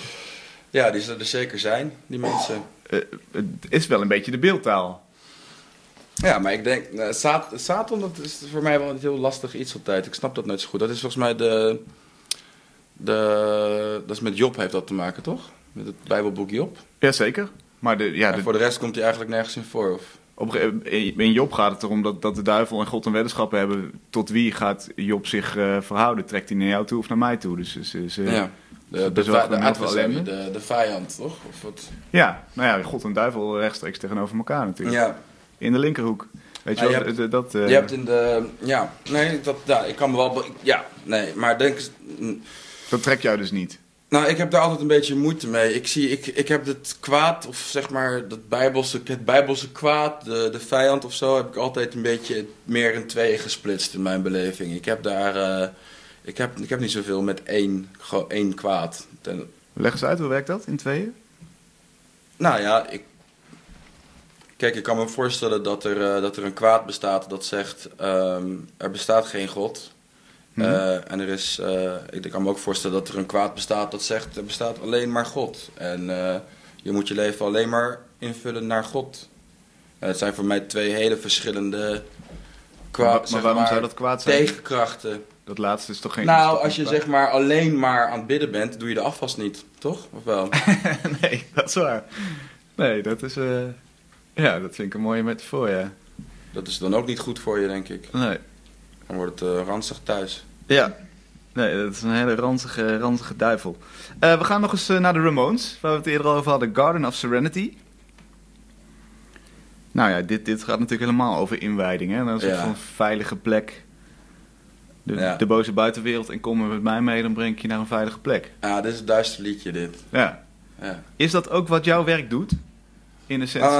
Ja, die zullen er zeker zijn, die mensen. Het is wel een beetje de beeldtaal. Ja, maar ik denk, Sat- Satan, dat is voor mij wel een heel lastig iets altijd. Ik snap dat nooit zo goed. Dat is volgens mij de, de, dat is met Job heeft dat te maken, toch? Met het Bijbelboek Job. Jazeker. Maar de, ja, de, voor de rest komt hij eigenlijk nergens in voor. Of? op, in Job gaat het erom dat, dat de duivel en God een weddenschap hebben. Tot wie gaat Job zich eh, verhouden? Trekt hij naar jou toe of naar mij toe? Dus, dus, ja. De, de, de, adversary, de, de vijand, toch? Of wat? ja, nou ja, God en duivel rechtstreeks tegenover elkaar natuurlijk. Ja, In de linkerhoek. Weet je Ah, wel, hebt- dat... eh, je hebt in de... Ja, nee, dat, ja, ik kan me wel... Ja, nee, maar denk... dat trekt jou dus niet. Nou, ik heb daar altijd een beetje moeite mee. Ik, zie, ik, ik heb het kwaad, of zeg maar dat bijbelse, het bijbelse kwaad, de, de vijand of zo, heb ik altijd een beetje meer in tweeën gesplitst in mijn beleving. Ik heb daar, eh, ik, heb, ik heb niet zoveel met één, één kwaad. Ten- Leg eens uit, hoe werkt dat in tweeën? nou ja, ik, kijk, ik kan me voorstellen dat er, eh, dat er een kwaad bestaat dat zegt, ehm, er bestaat geen God. Mhm. Eh, en er is, eh, ik kan me ook voorstellen dat er een kwaad bestaat dat zegt er bestaat alleen maar God. En je moet je leven alleen maar invullen naar God. Het zijn voor mij twee hele verschillende kwaad, maar waarom maar, zou dat kwaad zijn? tegenkrachten. Dat laatste is toch geen... nou, als je zeg maar alleen maar aan het bidden bent, doe je de afwas niet, toch? Of wel? nee, dat is waar. Nee, dat is... Ja, dat vind ik een mooie metafoor, ja. dat is dan ook niet goed voor je, denk ik. Nee. Dan wordt het eh, ranzig thuis. Ja. Nee, dat is een hele ranzige, ranzige duivel. Eh, we gaan nog eens eh, naar de Ramones, waar we het eerder al over hadden. Garden of Serenity. Nou ja, dit, dit gaat natuurlijk helemaal over inwijding. Hè? Dat is een Ja. soort van veilige plek. De, Ja. de boze buitenwereld. En kom er met mij mee, dan breng ik je naar een veilige plek. Ah, dit is een duister liedje, dit. Ja. Ja. Is dat ook wat jouw werk doet? In essentie?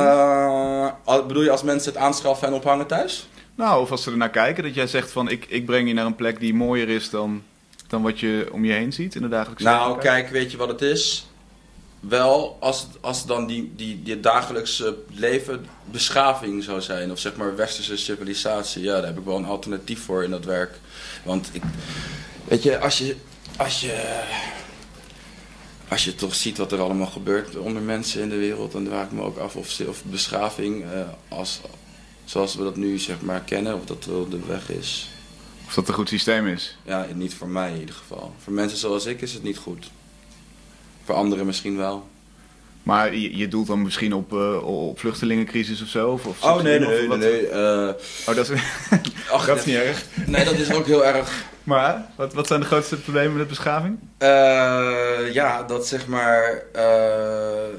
Al- bedoel je als mensen het aanschaffen en ophangen thuis? Nou, of als ze er naar kijken, dat jij zegt van ik, ik breng je naar een plek die mooier is dan, dan wat je om je heen ziet in de dagelijkse Nou, kijk, weet je wat het is? Wel, als, als dan die, die, die dagelijkse leven beschaving zou zijn, of zeg maar westerse civilisatie, ja, daar heb ik wel een alternatief voor in dat werk. Want ik, weet je, als je, als je, als je toch ziet wat er allemaal gebeurt onder mensen in de wereld, dan vraag ik me ook af of, ze- of beschaving, eh, als, zoals we dat nu zeg maar kennen, of dat wel de weg is. Of dat een goed systeem is. Ja, niet voor mij in ieder geval. Voor mensen zoals ik is het niet goed. Voor anderen misschien wel. Maar je, je doelt dan misschien op, eh, op vluchtelingencrisis of zo? Of, of Oh nee, of nee, nee. eh, Oh, dat is, ach, dat is niet erg. Nee, dat is ook heel erg. Maar wat, wat zijn de grootste problemen met beschaving? Eh, ja, dat zeg maar. eh,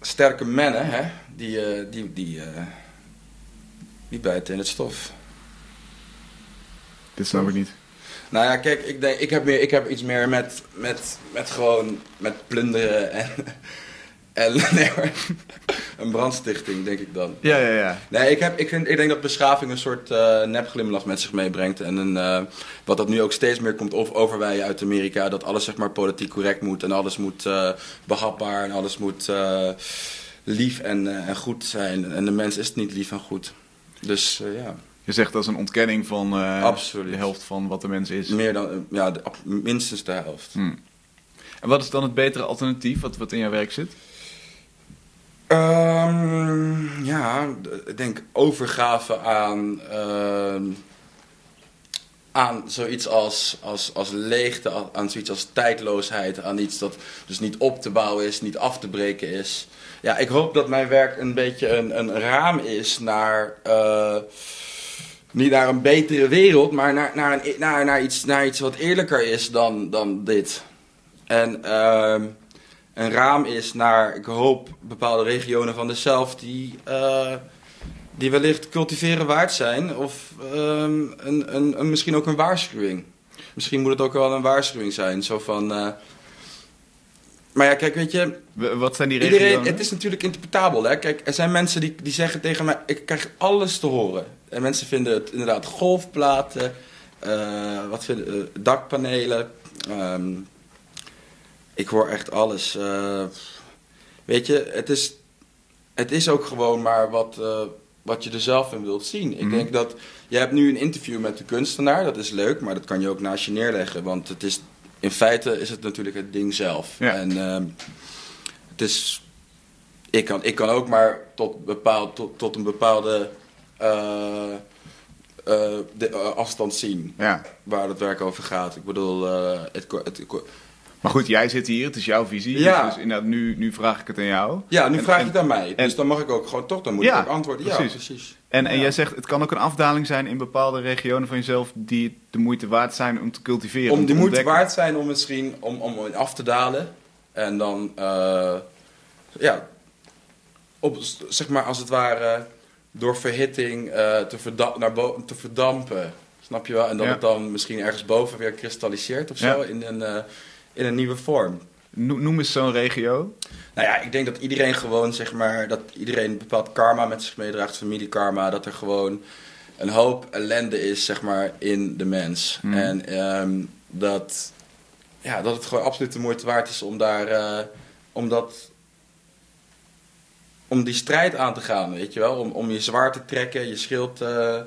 sterke mannen, hè? Die, eh, die, die, eh, die bijten in het stof. Dit snap ik niet. Nou ja, kijk, ik, denk, ik, heb, meer, ik heb iets meer met, met, met gewoon met plunderen en, en nee, een brandstichting, denk ik dan. Ja, ja, ja. Nee, ik, heb, ik, vind, ik denk dat beschaving een soort eh nepglimlach met zich meebrengt. En een, eh, wat dat nu ook steeds meer komt of overwijden uit Amerika. Dat alles zeg maar politiek correct moet. En alles moet eh, behapbaar en alles moet lief en, en goed zijn. En de mens is niet lief en goed. Dus ja, Je zegt dat is een ontkenning van de helft van wat de mens is. meer dan, ja, de- minstens de helft. Hm. En wat is dan het betere alternatief wat, wat in jouw werk zit? Ehm, ja, ik denk overgave aan, ehm, aan zoiets als, als, als leegte, aan- aan zoiets als tijdloosheid, aan iets dat dus niet op te bouwen is, niet af te breken is. Ja, ik hoop dat mijn werk een beetje een, een raam is naar, eh, niet naar een betere wereld, maar naar, naar, een, naar, naar, iets, naar iets wat eerlijker is dan, dan dit. En ehm, een raam is naar, ik hoop, bepaalde regionen van de zelf die, eh, die wellicht cultiveren waard zijn. Of ehm, een, een, een, misschien ook een waarschuwing. Misschien moet het ook wel een waarschuwing zijn. Zo van. eh, maar ja, kijk, weet je, Wat zijn die regionen? Iedereen, het is natuurlijk interpretabel. Hè? Kijk, er zijn mensen die, die zeggen tegen mij: ik krijg alles te horen. En mensen vinden het inderdaad golfplaten, eh, wat vinden, dakpanelen. ehm, ik hoor echt alles. eh. weet je, het is, het is ook gewoon maar wat, eh, wat je er zelf in wilt zien. Ik Mhm. denk dat, je hebt nu een interview met de kunstenaar, dat is leuk, maar dat kan je ook naast je neerleggen. Want het is, in feite is het natuurlijk het ding zelf. Ja. En ehm, het is, ik kan, ik kan ook maar tot, bepaald, tot, tot een bepaalde eh, de, afstand zien Ja. waar het werk over gaat. Ik bedoel, het, het, Maar goed, jij zit hier, het is jouw visie. Ja. Dus inderdaad, nu, nu vraag ik het aan jou. ja, nu En- vraag je het aan mij. en- dus dan mag ik ook gewoon toch, dan moet Ja, ik ook antwoorden. Ja, precies. precies. En, en Ja. jij zegt, het kan ook een afdaling zijn in bepaalde regionen van jezelf die de moeite waard zijn om te cultiveren. Om de moeite waard zijn om misschien om, om af te dalen. En dan, eh, ja, op, zeg maar als het ware door verhitting eh, te, verda- naar bo- te verdampen. Snap je wel? En dat Ja. het dan misschien ergens boven weer kristalliseert of zo in, een, eh, in een nieuwe vorm. No- Noem eens zo'n regio. Nou ja, ik denk dat iedereen gewoon, zeg maar, dat iedereen een bepaald karma met zich meedraagt, familiekarma, dat er gewoon een hoop ellende is, zeg maar, in de mens. Hmm. En ehm, dat, ja, dat het gewoon absoluut de moeite waard is om daar, eh, om dat, om die strijd aan te gaan, weet je wel? Om, om je zwaard te trekken, je schild eh,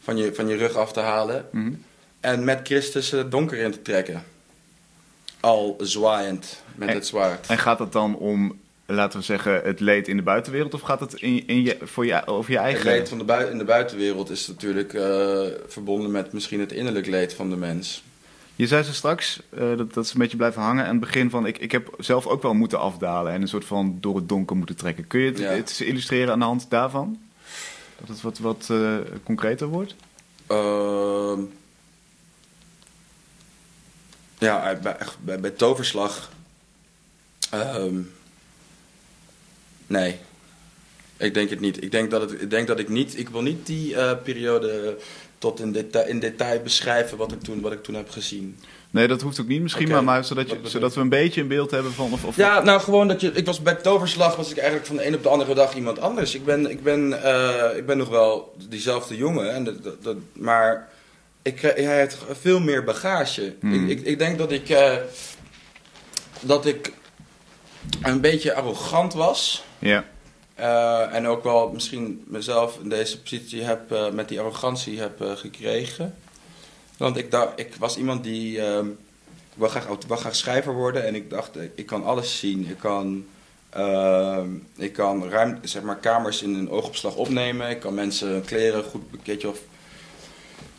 van, je, van je rug af te halen Mhm. en met Christus het donker in te trekken. Al zwaaiend met En- het zwaard. En gaat het dan om, laten we zeggen, het leed in de buitenwereld? Of gaat het in, in je, voor je, over je Het eigen... leed van de bui in de buitenwereld is natuurlijk eh, verbonden met misschien het innerlijk leed van de mens. Je zei zo straks, eh, dat, dat is een beetje blijven hangen aan het begin van... Ik, ik heb zelf ook wel moeten afdalen en een soort van door het donker moeten trekken. Kun je het, Ja. het illustreren aan de hand daarvan? Dat het wat, wat eh, concreter wordt? Ja, eh, bij, bij, bij toverslag. ehm, nee, ik denk het niet. Ik denk dat, het, ik, denk dat ik niet. Ik wil niet die eh, periode tot in detail, in detail beschrijven wat ik, toen, wat ik toen heb gezien. Nee, dat hoeft ook niet misschien, maar, maar zodat, je, zodat we een beetje een beeld hebben van... Of, of Ja, nou gewoon dat je. Ik was bij toverslag was ik eigenlijk van de een op de andere dag iemand anders. Ik ben, ik ben, eh, ik ben nog wel diezelfde jongen, en dat, dat, dat- maar ik, hij heeft veel meer bagage. Hmm. Ik, ik, ik denk dat ik, eh, dat ik een beetje arrogant was. Ja, eh, en ook wel misschien mezelf in deze positie heb, eh, met die arrogantie heb gekregen. Want ik, dacht, ik was iemand die. ehm, ik wil graag, ik wil graag schrijver worden en ik dacht, ik, ik kan alles zien. Ik kan, ehm, ik kan ruim, zeg maar, kamers in een oogopslag opnemen. Ik kan mensen kleren goed bekeken of.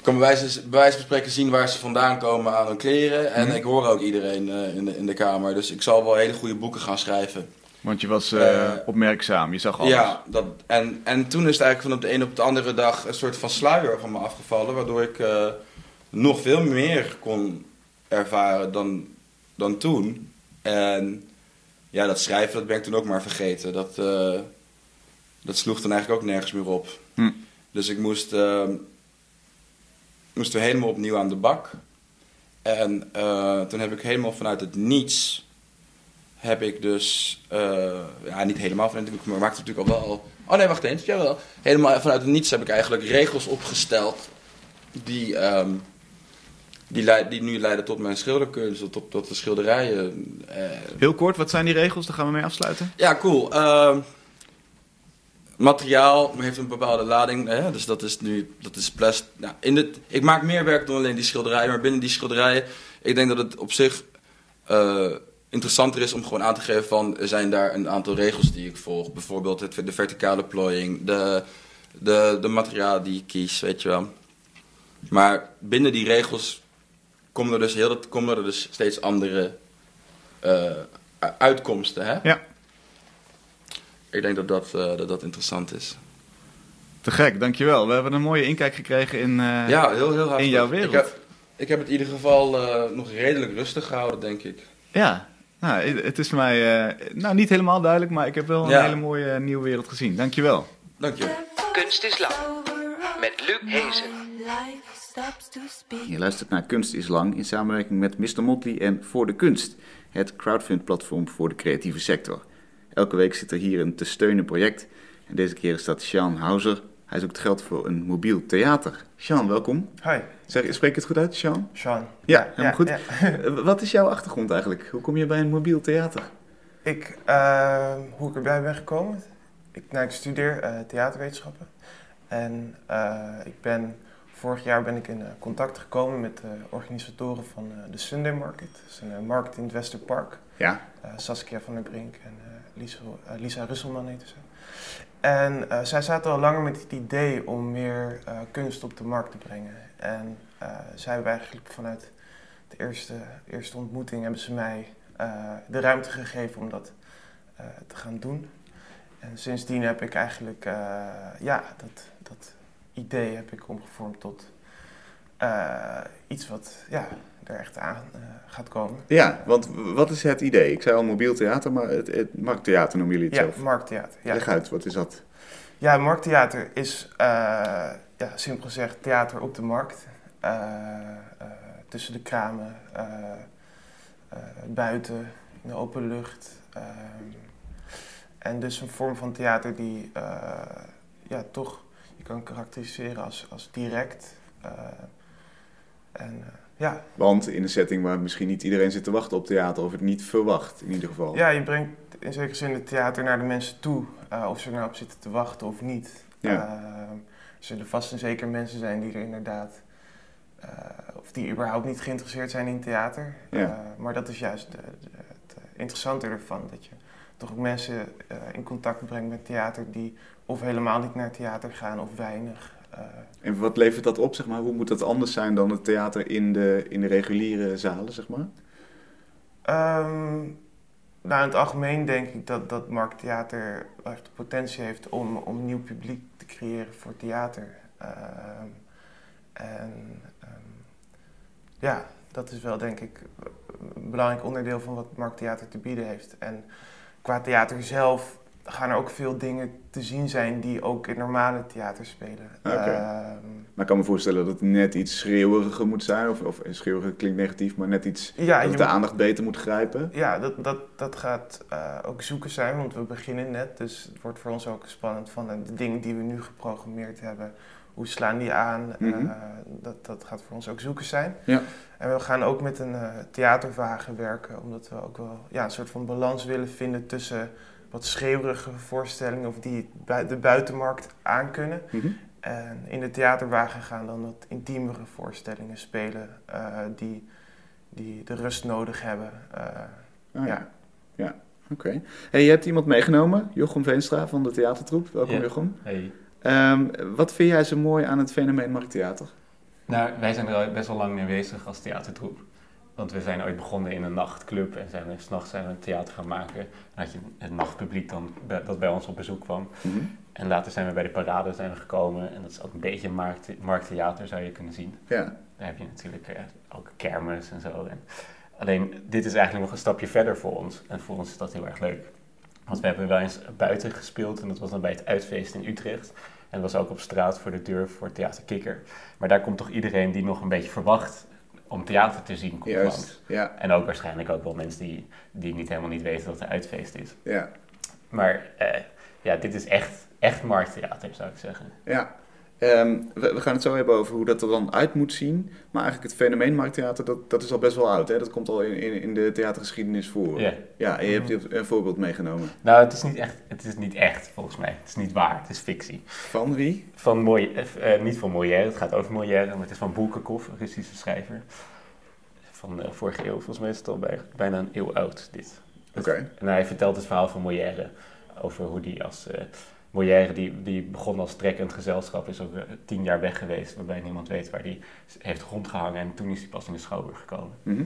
Ik kan bij wijze, bij wijze van spreken zien waar ze vandaan komen aan hun kleren. En Mhm. ik hoor ook iedereen eh, in, de, in de kamer. Dus ik zal wel hele goede boeken gaan schrijven. want je was eh, Eh, opmerkzaam, je zag alles. Ja, dat, en, en toen is het eigenlijk van op de een op de andere dag een soort van sluier van me afgevallen. Waardoor ik nog veel meer kon ervaren dan, dan toen. En ja, dat schrijven, dat ben ik toen ook maar vergeten. Dat, dat sloeg dan eigenlijk ook nergens meer op. Hm. Dus ik moest, eh, moest weer helemaal opnieuw aan de bak. En eh, toen heb ik helemaal vanuit het niets heb ik dus, eh, ja niet helemaal vanuit het maar maakte natuurlijk al wel. Oh nee, wacht eens, jawel. Helemaal vanuit het niets heb ik eigenlijk regels opgesteld die, ehm, die, leid- die nu leiden tot mijn schilderkunst, tot, tot de schilderijen. eh. Heel kort, wat zijn die regels? Daar gaan we mee afsluiten. Ja, cool. Materiaal heeft een bepaalde lading, hè? dus dat is nu, dat is plastic. Nou, in de, ik maak meer werk dan alleen die schilderijen, maar binnen die schilderijen, ik denk dat het op zich eh, interessanter is om gewoon aan te geven van, er zijn daar een aantal regels die ik volg. Bijvoorbeeld het, de verticale plooiing, de, de, de materialen die ik kies, weet je wel. Maar binnen die regels komen er dus, heel, komen er dus steeds andere eh, uitkomsten, hè? Ja, Ik denk dat dat, eh, dat, dat interessant is. te gek, dankjewel. We hebben een mooie inkijk gekregen in... eh, ja, heel, heel hartelijk. in jouw wereld. Ik heb, ik heb het in ieder geval eh, nog redelijk rustig gehouden, denk ik. Ja, nou, het is mij eh, nou, niet helemaal duidelijk, maar ik heb wel een hele mooie nieuwe wereld gezien. Dankjewel. Dank je. Kunst is lang. Met Luc Hezen. Life stops to speak. Je luistert naar Kunst is Lang in samenwerking met Mr. Motley en Voor de Kunst, het crowdfund-platform voor de creatieve sector. Elke week zit er hier een te steunen project en deze keer is dat Sean Hauser. Hij zoekt geld voor een mobiel theater. Sean, welkom. Hi, Zeg, spreek het goed uit, Sean? Sean. Ja, helemaal goed. ja. Eh, Wat is jouw achtergrond eigenlijk? Hoe kom je bij een mobiel theater? Ik, eh, hoe ik erbij ben gekomen? Ik, nou, ik studeer eh, theaterwetenschappen. En eh, ik ben, vorig jaar ben ik in contact gekomen met de organisatoren van de Sunday Market. Dat is een markt in het Westerpark. Ja, Saskia van der Brink en Lisa, eh, Lisa Russelman heette ze. En eh, zij zaten al langer met het idee om meer eh, kunst op de markt te brengen. En zij hebben eigenlijk vanuit de eerste, eerste ontmoeting hebben ze mij de ruimte gegeven om dat te gaan doen. En sindsdien heb ik eigenlijk ja, dat, dat idee heb ik omgevormd tot iets wat ja, er echt aan eh, gaat komen. ja, want wat is het idee? Ik zei al mobiel theater, maar het, het markttheater noemen jullie het Ja, zelf. markttheater. Ja. Leg uit, wat is dat? Ja, markttheater is, eh, ja, simpel gezegd, theater op de markt. Eh, tussen de kramen, buiten, in de open lucht. ehm. en dus een vorm van theater die ja, toch je kan karakteriseren als, als direct. en ja, Want in een setting waar misschien niet iedereen zit te wachten op theater, of het niet verwacht in ieder geval. Ja, je brengt in zekere zin het theater naar de mensen toe. eh, of ze er nou op zitten te wachten of niet. Ja. Eh, er zullen vast en zeker mensen zijn die er inderdaad... eh, of die überhaupt niet geïnteresseerd zijn in theater. Ja. Maar dat is juist de, de- het interessante ervan. Dat je toch ook mensen in contact brengt met theater... die of helemaal niet naar theater gaan of weinig. Eh, En wat levert dat op, zeg maar? Hoe moet dat anders zijn dan het theater in de, in de reguliere zalen, zeg maar? Nou, in het algemeen denk ik dat, dat markttheater echt de potentie heeft om, om nieuw publiek te creëren voor theater. Ehm, en ehm, ja, dat is wel denk ik een belangrijk onderdeel van wat markttheater te bieden heeft. En qua theater zelf gaan er ook veel dingen te zien zijn die ook in normale theater spelen. Oké. Ehm, Maar ik kan me voorstellen dat het net iets schreeuweriger moet zijn. Of, of schreeuweriger klinkt negatief, maar net iets ja, dat de moet- aandacht beter moet grijpen. Ja, dat, dat, dat gaat eh, ook zoeken zijn, want we beginnen net. Dus het wordt voor ons ook spannend van de dingen die we nu geprogrammeerd hebben. Hoe slaan die aan? Mhm. Eh, dat, dat gaat voor ons ook zoeken zijn. Ja. En we gaan ook met een eh, theaterwagen werken, omdat we ook wel ja, een soort van balans willen vinden tussen wat schreeuwerige voorstellingen of die de buitenmarkt aankunnen. Mhm. En in de theaterwagen gaan dan wat intiemere voorstellingen spelen eh, die, die de rust nodig hebben. Eh, Ah, ja. ja. ja. Oké. Hey, je hebt iemand meegenomen, Jochem Veenstra van de theatertroep. Welkom Ja. Jochem. Hey. Ehm, wat vind jij zo mooi aan het fenomeen markttheater? Nou, wij zijn er al best wel lang mee bezig als theatertroep. Want we zijn ooit begonnen in een nachtclub en zijn we s'nachts zijn we een theater gaan maken. Dan had je het nachtpubliek dan, dat bij ons op bezoek kwam. Mhm. En later zijn we bij de parade zijn we gekomen. En dat is ook een beetje markt, markttheater zou je kunnen zien. Ja. Daar heb je natuurlijk eh, ook kermis en zo. En alleen, dit is eigenlijk nog een stapje verder voor ons. En voor ons is dat heel erg leuk. Want we hebben wel eens buiten gespeeld en dat was dan bij het uitfeest in Utrecht. En dat was ook op straat voor de deur voor Theater Kikker. Maar daar komt toch iedereen die nog een beetje verwacht om theater te zien, komt. Juist. Ja. En ook waarschijnlijk ook wel mensen die, die niet helemaal niet weten dat er uitfeest is. Ja. Maar eh, ja, dit is echt, echt markttheater, zou ik zeggen. Ja. Ehm, we, we gaan het zo hebben over hoe dat er dan uit moet zien. Maar eigenlijk het fenomeen markttheater, dat, dat is al best wel oud. Hè? Dat komt al in, in, in de theatergeschiedenis voor. Ja. Je hebt een voorbeeld meegenomen. Nou, het is, niet echt, het is niet echt, volgens mij. Het is niet waar, het is fictie. Van wie? Van Mooi, eh, eh, niet van Molière, het gaat over Molière, maar het is van Bulgakov, een Russische schrijver. Van de vorige eeuw, volgens mij is het al bij, bijna een eeuw oud, dit. Oké. En hij vertelt het verhaal van Molière, over hoe die als... eh Molière, die, die begon als trekkend gezelschap, is ook eh, tien jaar weg geweest, waarbij niemand weet waar hij heeft rondgehangen. En toen is hij pas in de Schouwburg gekomen. Mhm.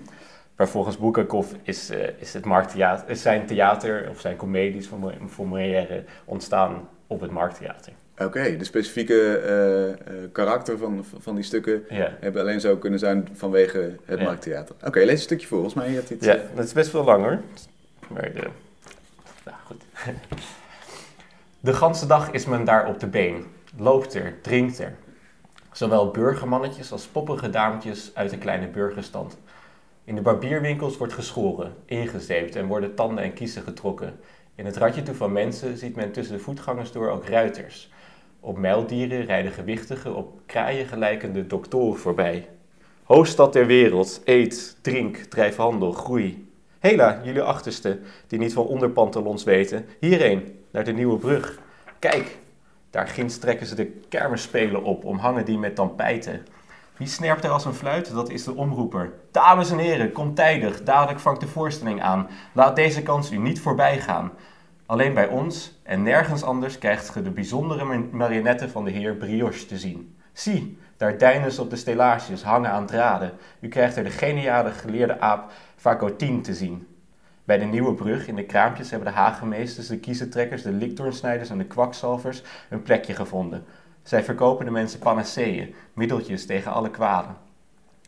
Maar volgens Bulgakov is, eh, is het markttheater, is zijn theater, of zijn comedies van, van Molière ontstaan op het markttheater. Oké, de specifieke eh, karakter van, van die stukken Ja. hebben alleen zo kunnen zijn vanwege het Ja. markttheater. Oké, lees een stukje voor. Volgens mij je hebt iets... Ja, dat is best wel lang hoor. Maar de... Nou, goed. De ganse dag is men daar op de been. Loopt er, drinkt er. Zowel burgermannetjes als poppige dametjes uit de kleine burgerstand. In de barbierwinkels wordt geschoren, ingezeept en worden tanden en kiezen getrokken. In het ratje toe van mensen ziet men tussen de voetgangers door ook ruiters. Op muildieren rijden gewichtige, op kraaien gelijkende doktoren voorbij. Hoofdstad der wereld, eet, drink, drijf handel, groei. Hela, jullie achterste, die niet van onderpantalons weten, hierheen, naar de nieuwe brug. Kijk, daar ginds trekken ze de kermisspelen op, omhangen die met tampijten. Wie snerpt er als een fluit? Dat is de omroeper. Dames en heren, kom tijdig, dadelijk vangt de voorstelling aan. Laat deze kans u niet voorbij gaan. Alleen bij ons en nergens anders krijgt ge de bijzondere mar- marionetten van de heer Brioche te zien. Zie, daar deinen ze op de stellages, hangen aan draden. U krijgt er de geniale geleerde aap Vacotin te zien. Bij de Nieuwe Brug in de kraampjes hebben de hagemeesters, de kiezentrekkers, de likdoornsnijders en de kwakzalvers een plekje gevonden. Zij verkopen de mensen panaceeën, middeltjes tegen alle kwaden.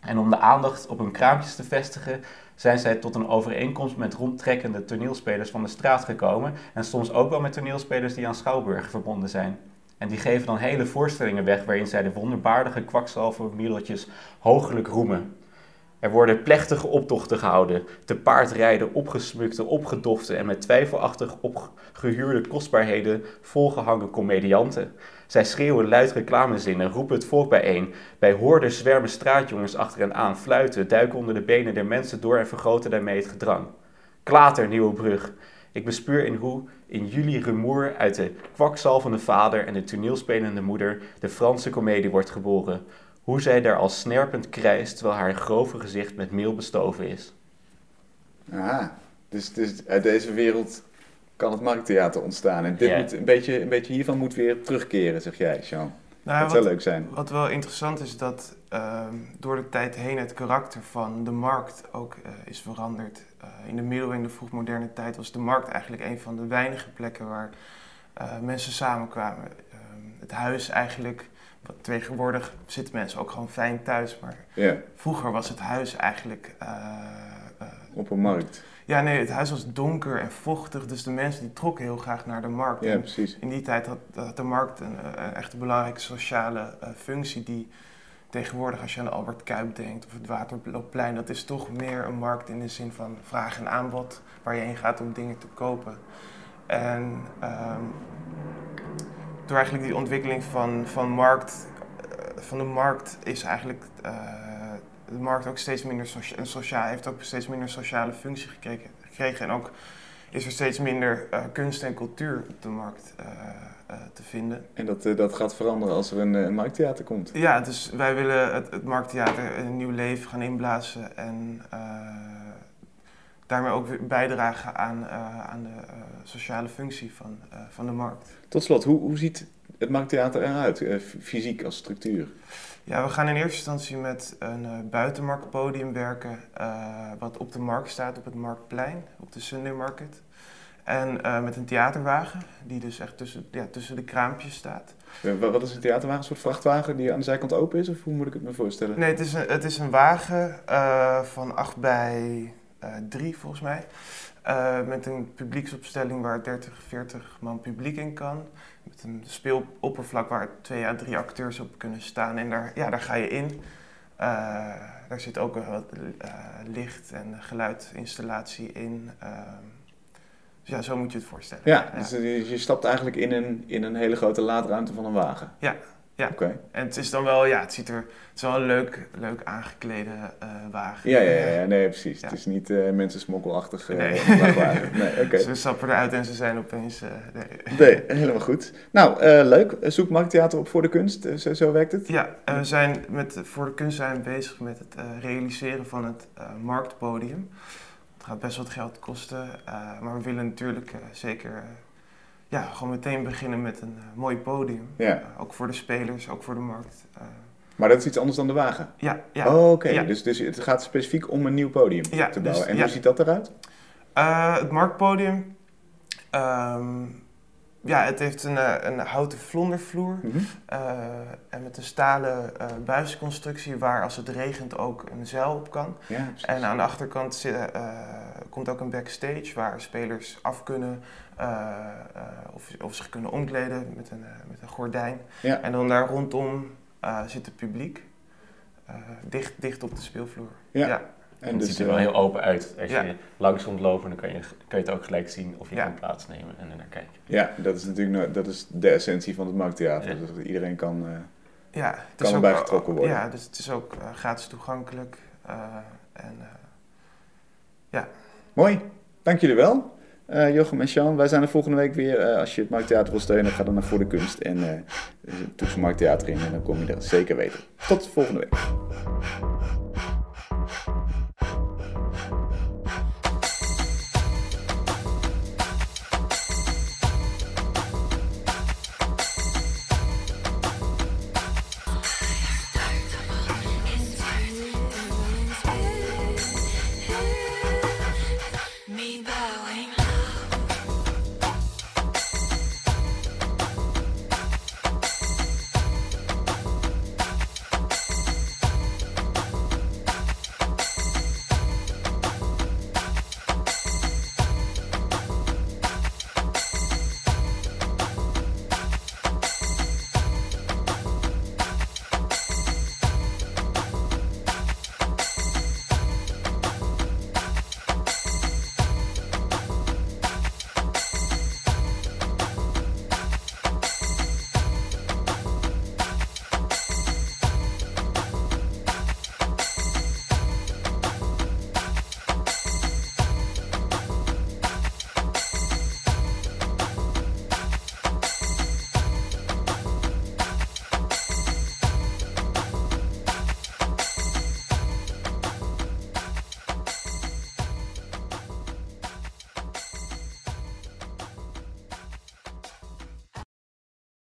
En om de aandacht op hun kraampjes te vestigen, zijn zij tot een overeenkomst met rondtrekkende toneelspelers van de straat gekomen en soms ook wel met toneelspelers die aan Schouwburg verbonden zijn. En die geven dan hele voorstellingen weg waarin zij de wonderbaardige kwakzalver middeltjes hoogelijk roemen. Er worden plechtige optochten gehouden, te paard rijden, opgesmukte, opgedofte en met twijfelachtig opgehuurde kostbaarheden volgehangen comedianten. Zij schreeuwen luid reclamezinnen, roepen het volk bijeen. Bij hoorden zwermen straatjongens achter hen aan, fluiten, duiken onder de benen der mensen door en vergroten daarmee het gedrang. Klater, Nieuwe Brug. Ik bespuur in hoe in jullie rumoer uit de kwakzalvende vader en de toneelspelende moeder de Franse komedie wordt geboren. Hoe zij daar als snerpend krijst terwijl haar grove gezicht met meel bestoven is. Aha, dus, dus uit deze wereld kan het markttheater ontstaan. En dit moet, een, beetje, een beetje hiervan moet weer terugkeren, zeg jij, Jean. Nou, dat zou wat, leuk zijn. wat wel interessant is, dat ehm, door de tijd heen het karakter van de markt ook eh, is veranderd. Eh, in de middeleeuwen en de vroegmoderne tijd was de markt eigenlijk een van de weinige plekken waar eh, mensen samenkwamen. Ehm, het huis eigenlijk, tegenwoordig zitten mensen ook gewoon fijn thuis, maar Ja, vroeger was het huis eigenlijk... eh, eh, op een markt. ja, nee, het huis was donker en vochtig, dus de mensen die trokken heel graag naar de markt. Ja, precies. in die tijd had, had de markt een, eh, een echt een belangrijke sociale functie die tegenwoordig als je aan de Albert Kuip denkt of het Waterloopplein, dat is toch meer een markt in de zin van vraag en aanbod waar je heen gaat om dingen te kopen. En ehm, door eigenlijk die ontwikkeling van, van, markt, eh, van de markt is eigenlijk eh, de markt ook steeds minder socia- een sociaal, heeft ook steeds minder sociale functie gekregen, gekregen en ook is er steeds minder eh, kunst en cultuur op de markt te vinden. En dat, dat gaat veranderen als er een, een markttheater komt. Ja, dus wij willen het, het markttheater een nieuw leven gaan inblazen en daarmee ook weer bijdragen aan, aan de sociale functie van, van de markt. Tot slot, hoe, hoe ziet het markttheater eruit, eh, fysiek als structuur? Ja, we gaan in eerste instantie met een eh, buitenmarktpodium werken, eh, wat op de markt staat, op het Marktplein, op de Sunday Market. En met een theaterwagen, die dus echt tussen, ja, tussen de kraampjes staat. Wa- wat is een theaterwagen? Een soort vrachtwagen die aan de zijkant open is? Of hoe moet ik het me voorstellen? Nee, het is een, het is een wagen van 8 bij 3 volgens mij. Eh, met een publieksopstelling waar 30, 40 man publiek in kan. Met een speeloppervlak waar twee à drie acteurs op kunnen staan. En daar, ja, daar ga je in. Eh, daar zit ook wel eh, licht- en geluidinstallatie in. Ehm, dus ja, zo moet je het voorstellen. Ja, dus eh, je stapt eigenlijk in een, in een hele grote laadruimte van een wagen. Ja, ja. Oké. En het is dan wel, ja, het ziet er, het is wel een leuk, leuk aangeklede eh, wagen. Ja, ja, ja, nee, precies. Ja. Het is niet eh mensen smokkelachtig eh Nee. Ze stappen eruit en ze zijn opeens. nee. Nee, helemaal goed. Nou, leuk. Zoek Markttheater op voor de kunst. Zo, zo werkt het. Ja, en we zijn met, voor de kunst zijn we bezig met het realiseren van het marktpodium. Het gaat best wat geld kosten, maar we willen natuurlijk zeker ja, gewoon meteen beginnen met een eh, mooi podium. Ja. Eh, ook voor de spelers, ook voor de markt. Eh, Maar dat is iets anders dan de wagen. ja, ja. oh, oké. Ja. Dus, dus het gaat specifiek om een nieuw podium Ja, te dus- bouwen. en ja. hoe ziet dat eruit? Het marktpodium, ehm, ja, het heeft een, eh, een houten vlondervloer. Mhm. Eh, en met een stalen eh buisconstructie waar als het regent ook een zeil op kan. Ja. En aan de achterkant zit, komt ook een backstage waar spelers af kunnen of, of zich kunnen omkleden met een, met een gordijn. Ja. En dan daar rondom zit het publiek, dicht, dicht op de speelvloer. Ja. En het dus, ziet er wel eh, heel open uit. Als ja. je langs komt lopen, dan kan je, kan je het ook gelijk zien of je Ja. kan plaatsnemen en er naar kijken. Ja, dat is natuurlijk nou- dat is de essentie van het Markttheater. Ja. Dus dat iedereen kan... eh, Ja, het Kan is ook, erbij getrokken worden. Ja, dus het is ook eh, gratis toegankelijk. eh, en, eh, ja. Mooi, dank jullie wel. Eh, Jochem en Sean, wij zijn er volgende week weer. Eh, als je het Markttheater wil steunen, ga dan naar Voor de Kunst en uh, toets Markttheater in en dan kom je er zeker weten. Tot volgende week.